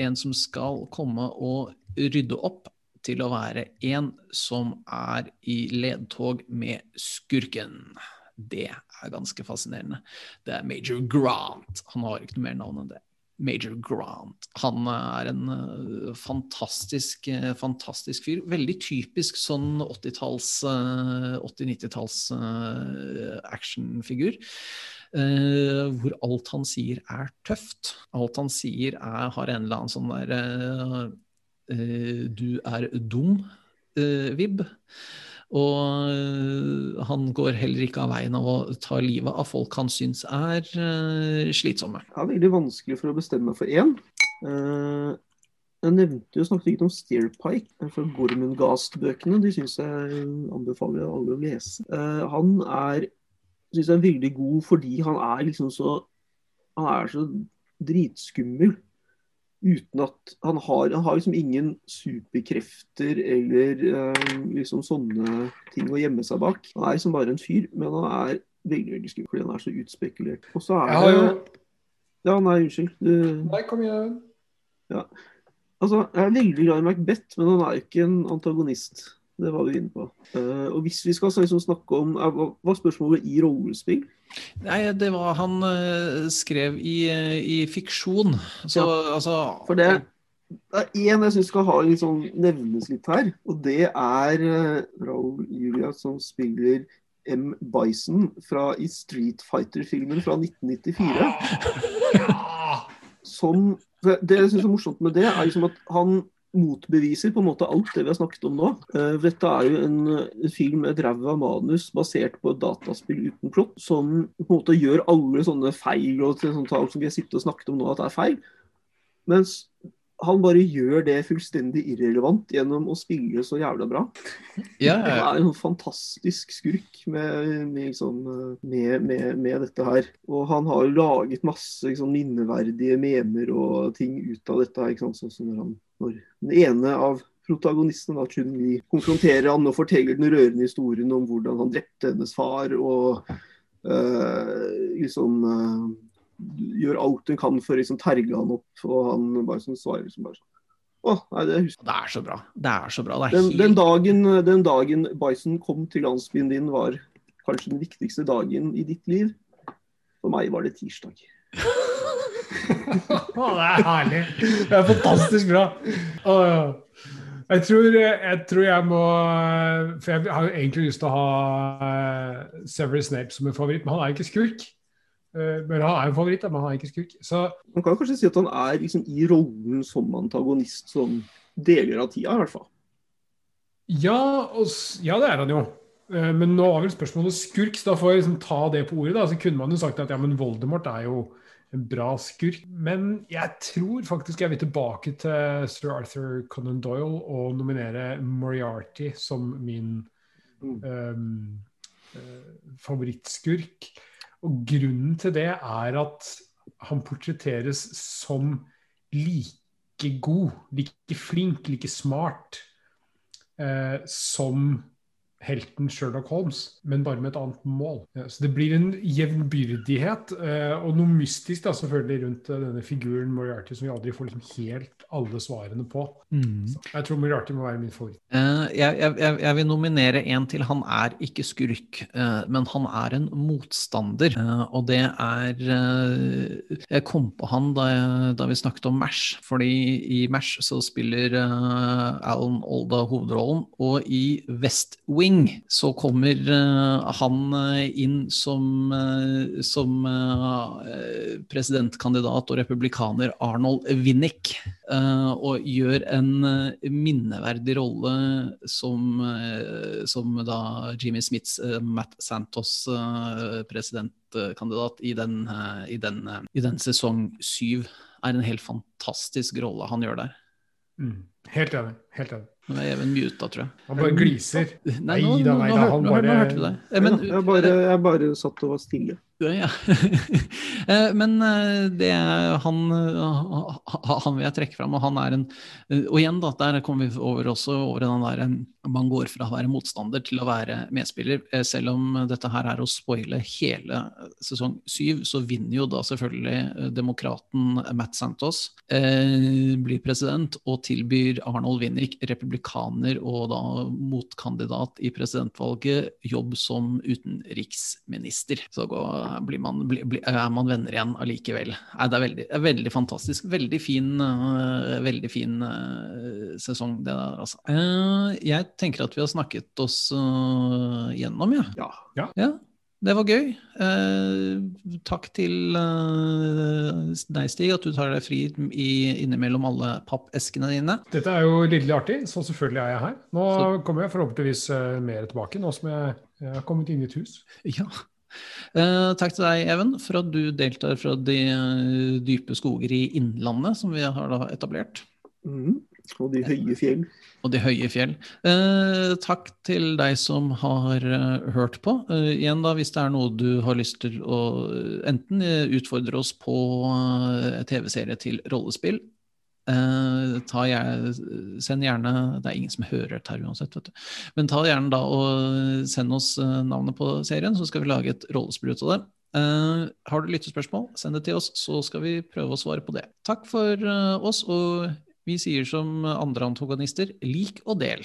en som skal komme og rydde opp, til å være en som er i ledtog med skurken. Det er ganske fascinerende. Det er Major Grant. Han har ikke noe mer navn enn det. Major Grant. Han er en uh, fantastisk, uh, fantastisk fyr. Veldig typisk sånn 80-talls, uh, 80-90-talls eh, actionfigur. eh, hvor alt han sier er tøft. Alt han sier er, har en eller annen sånn der eh, eh, Du er dum-vibb. Og øh, han går heller ikke av veien av å ta livet av folk han syns er øh, slitsomme. Det er veldig vanskelig for å bestemme for én. Eh, jeg nevnte jo snakket ikke om Steerpike fra Gormengast-bøkene. De syns jeg anbefaler alle å lese. Eh, han er synes jeg er veldig god fordi han er liksom så Han er så dritskummel. Uten at han har, han har liksom ingen superkrefter eller eh, liksom sånne ting å gjemme seg bak. Han er liksom bare en fyr, men han er veldig veldig skummel fordi han er så utspekulert. Og så er Jeg jo det Ja, nei, unnskyld. Du, Nei, kom igjen. Ja. altså, jeg er veldig glad i Macbeth, men han er jo ikke en antagonist. Det var du inne på. Uh, og hvis vi skal liksom snakke om uh, Hva er spørsmålet i rollespill? Nei, det var han uh, skrev i, øh, i fiksjon. Så altså For det, det er én jeg syns skal ha litt sånn nevnes litt her, og det er uh, Raoul Julia som spiller M. Bison fra, i Street Fighter-filmen fra 1994. Ja! Som, det jeg syns er morsomt med det, er liksom at han motbeviser på en måte alt det vi har snakket om nå. Eh, dette er jo en, film med et ræva manus basert på et dataspill uten plott, som på en måte gjør alle sånne feil og sånne som vi har sittet og snakket om nå at det er feil. Mens han bare gjør det fullstendig irrelevant gjennom å spille så jævla bra. Ja, Han ja, er en fantastisk skurk med, med, liksom, med, med, med dette her. Og han har laget masse liksom, minneverdige memer og ting ut av dette. her, Ikke sant? Sånn som når, han, når den ene av protagonistene, da, Chun-Li, konfronterer han og forteller den rørende historien om hvordan han drepte hennes far. og Uh, liksom eh, gjør alt hun kan for å liksom, terge han opp. Og han bare sånn svarer liksom bare sånn Å, nei, det det er så bra. Det er så bra. Det er den, den, dagen, den dagen Bison kom til landsbyen din, var kanskje den viktigste dagen i ditt liv. For meg var det tirsdag. Å, det er herlig. Det er fantastisk bra. Ja. Jeg tror, jeg tror jeg må For jeg har jo egentlig lyst til å ha eh, Severus Snape som en favoritt, men han er ikke skurk. Eh, Men han er jo favoritt, men han er ikke skurk. Så Man kan kanskje si at han er liksom i rollen som antagonist sånn deler av tida, i hvert fall. ja, og, ja, det er han jo. Eh, Men nå var vel spørsmålet skurk, så da får jeg liksom ta det på ordet. da, Så kunne man jo sagt at ja, men Voldemort er jo en bra skurk. Men jeg tror faktisk jeg vil tilbake til Sir Arthur Conan Doyle og nominere Moriarty som min Mm. um, uh, favorittskurk. Og grunnen til det er at han portretteres som like god, like flink, like smart eh, som helten Sherlock Holmes, men bare med et annet mål. Ja, så det blir en jevnbyrdighet eh, og noe mystisk da selvfølgelig rundt eh, denne figuren Moriarty som vi aldri får liksom helt alle svarene på. Så jeg tror Moriarty må være min favoritt. Eh, jeg, jeg, jeg- vil nominere en til. Han er ikke skurk, eh, men han er en motstander. Eh, og det er Jeg kom på han da, jeg, da vi snakket om MASH. Fordi i MASH så spiller Alan Olda hovedrollen. Og i West Wing så kommer eh, han eh, inn som, eh, som presidentkandidat og republikaner Arnold Winnick. og gjør en minneverdig rolle som, som da Jimmy Smiths Matt Santos presidentkandidat i den, i, den, i den sesong syv. Er en helt fantastisk rolle han gjør der. Mm. Helt enig. Helt enig. Nå er Even muta, tror jeg. Han bare gliser. Nei, Nei nå, da, nå, nei nå, da, hørte- bare... nå, hørte- nå du det. Eh, Men, jeg, bare, jeg bare satt og var stille. Ja. ja. Men eh, det er han, eh, han vil jeg trekke fram, og han er en eh, Og igjen, da, der kommer vi over også over den der eh, Man går fra å være motstander til å være medspiller. Eh, Selv om dette her er å spoile hele sesong syv, så vinner jo da selvfølgelig eh, demokraten Matt Santos. eh, Blir president og tilbyr Arnold Winnick, republikaner og da motkandidat i presidentvalget, jobb som utenriksminister. Så blir man, blir, blir- er man venner igjen allikevel. Nei, det er veldig, er veldig fantastisk. Veldig fin, uh, veldig fin uh, sesong, det der, altså. Uh, jeg tenker at vi har snakket oss gjennom, ja. Ja. ja. Det var gøy. Eh, takk til eh, deg, Stig, at du tar deg fri i, innimellom alle pappeskene dine. Dette er jo lidderlig artig, så selvfølgelig er jeg her. Nå Så- kommer jeg forhåpentligvis eh, mer tilbake, nå som jeg, jeg har kommet inn i et hus. Ja. Eh, takk til deg, Even, for at du deltar fra de eh, dype skoger i Innlandet, som vi har etablert. Mhm. Og de høye fjell. Og de høye fjell. Eh, takk til deg som har eh, hørt på. Eh, igjen da, Hvis det er noe du har lyst til å eh, enten eh, utfordre oss på eh, TV-serie til rollespill, gjerne, send gjerne Det er ingen som hører dette her uansett, vet du. Men ta gjerne da og send oss navnet på serien, så skal vi lage et rollespill ut av det. Uh, har du lyttespørsmål, send det til oss, så skal vi prøve å svare på det. Takk for uh, oss, og vi sier som andre antagonister, lik og del.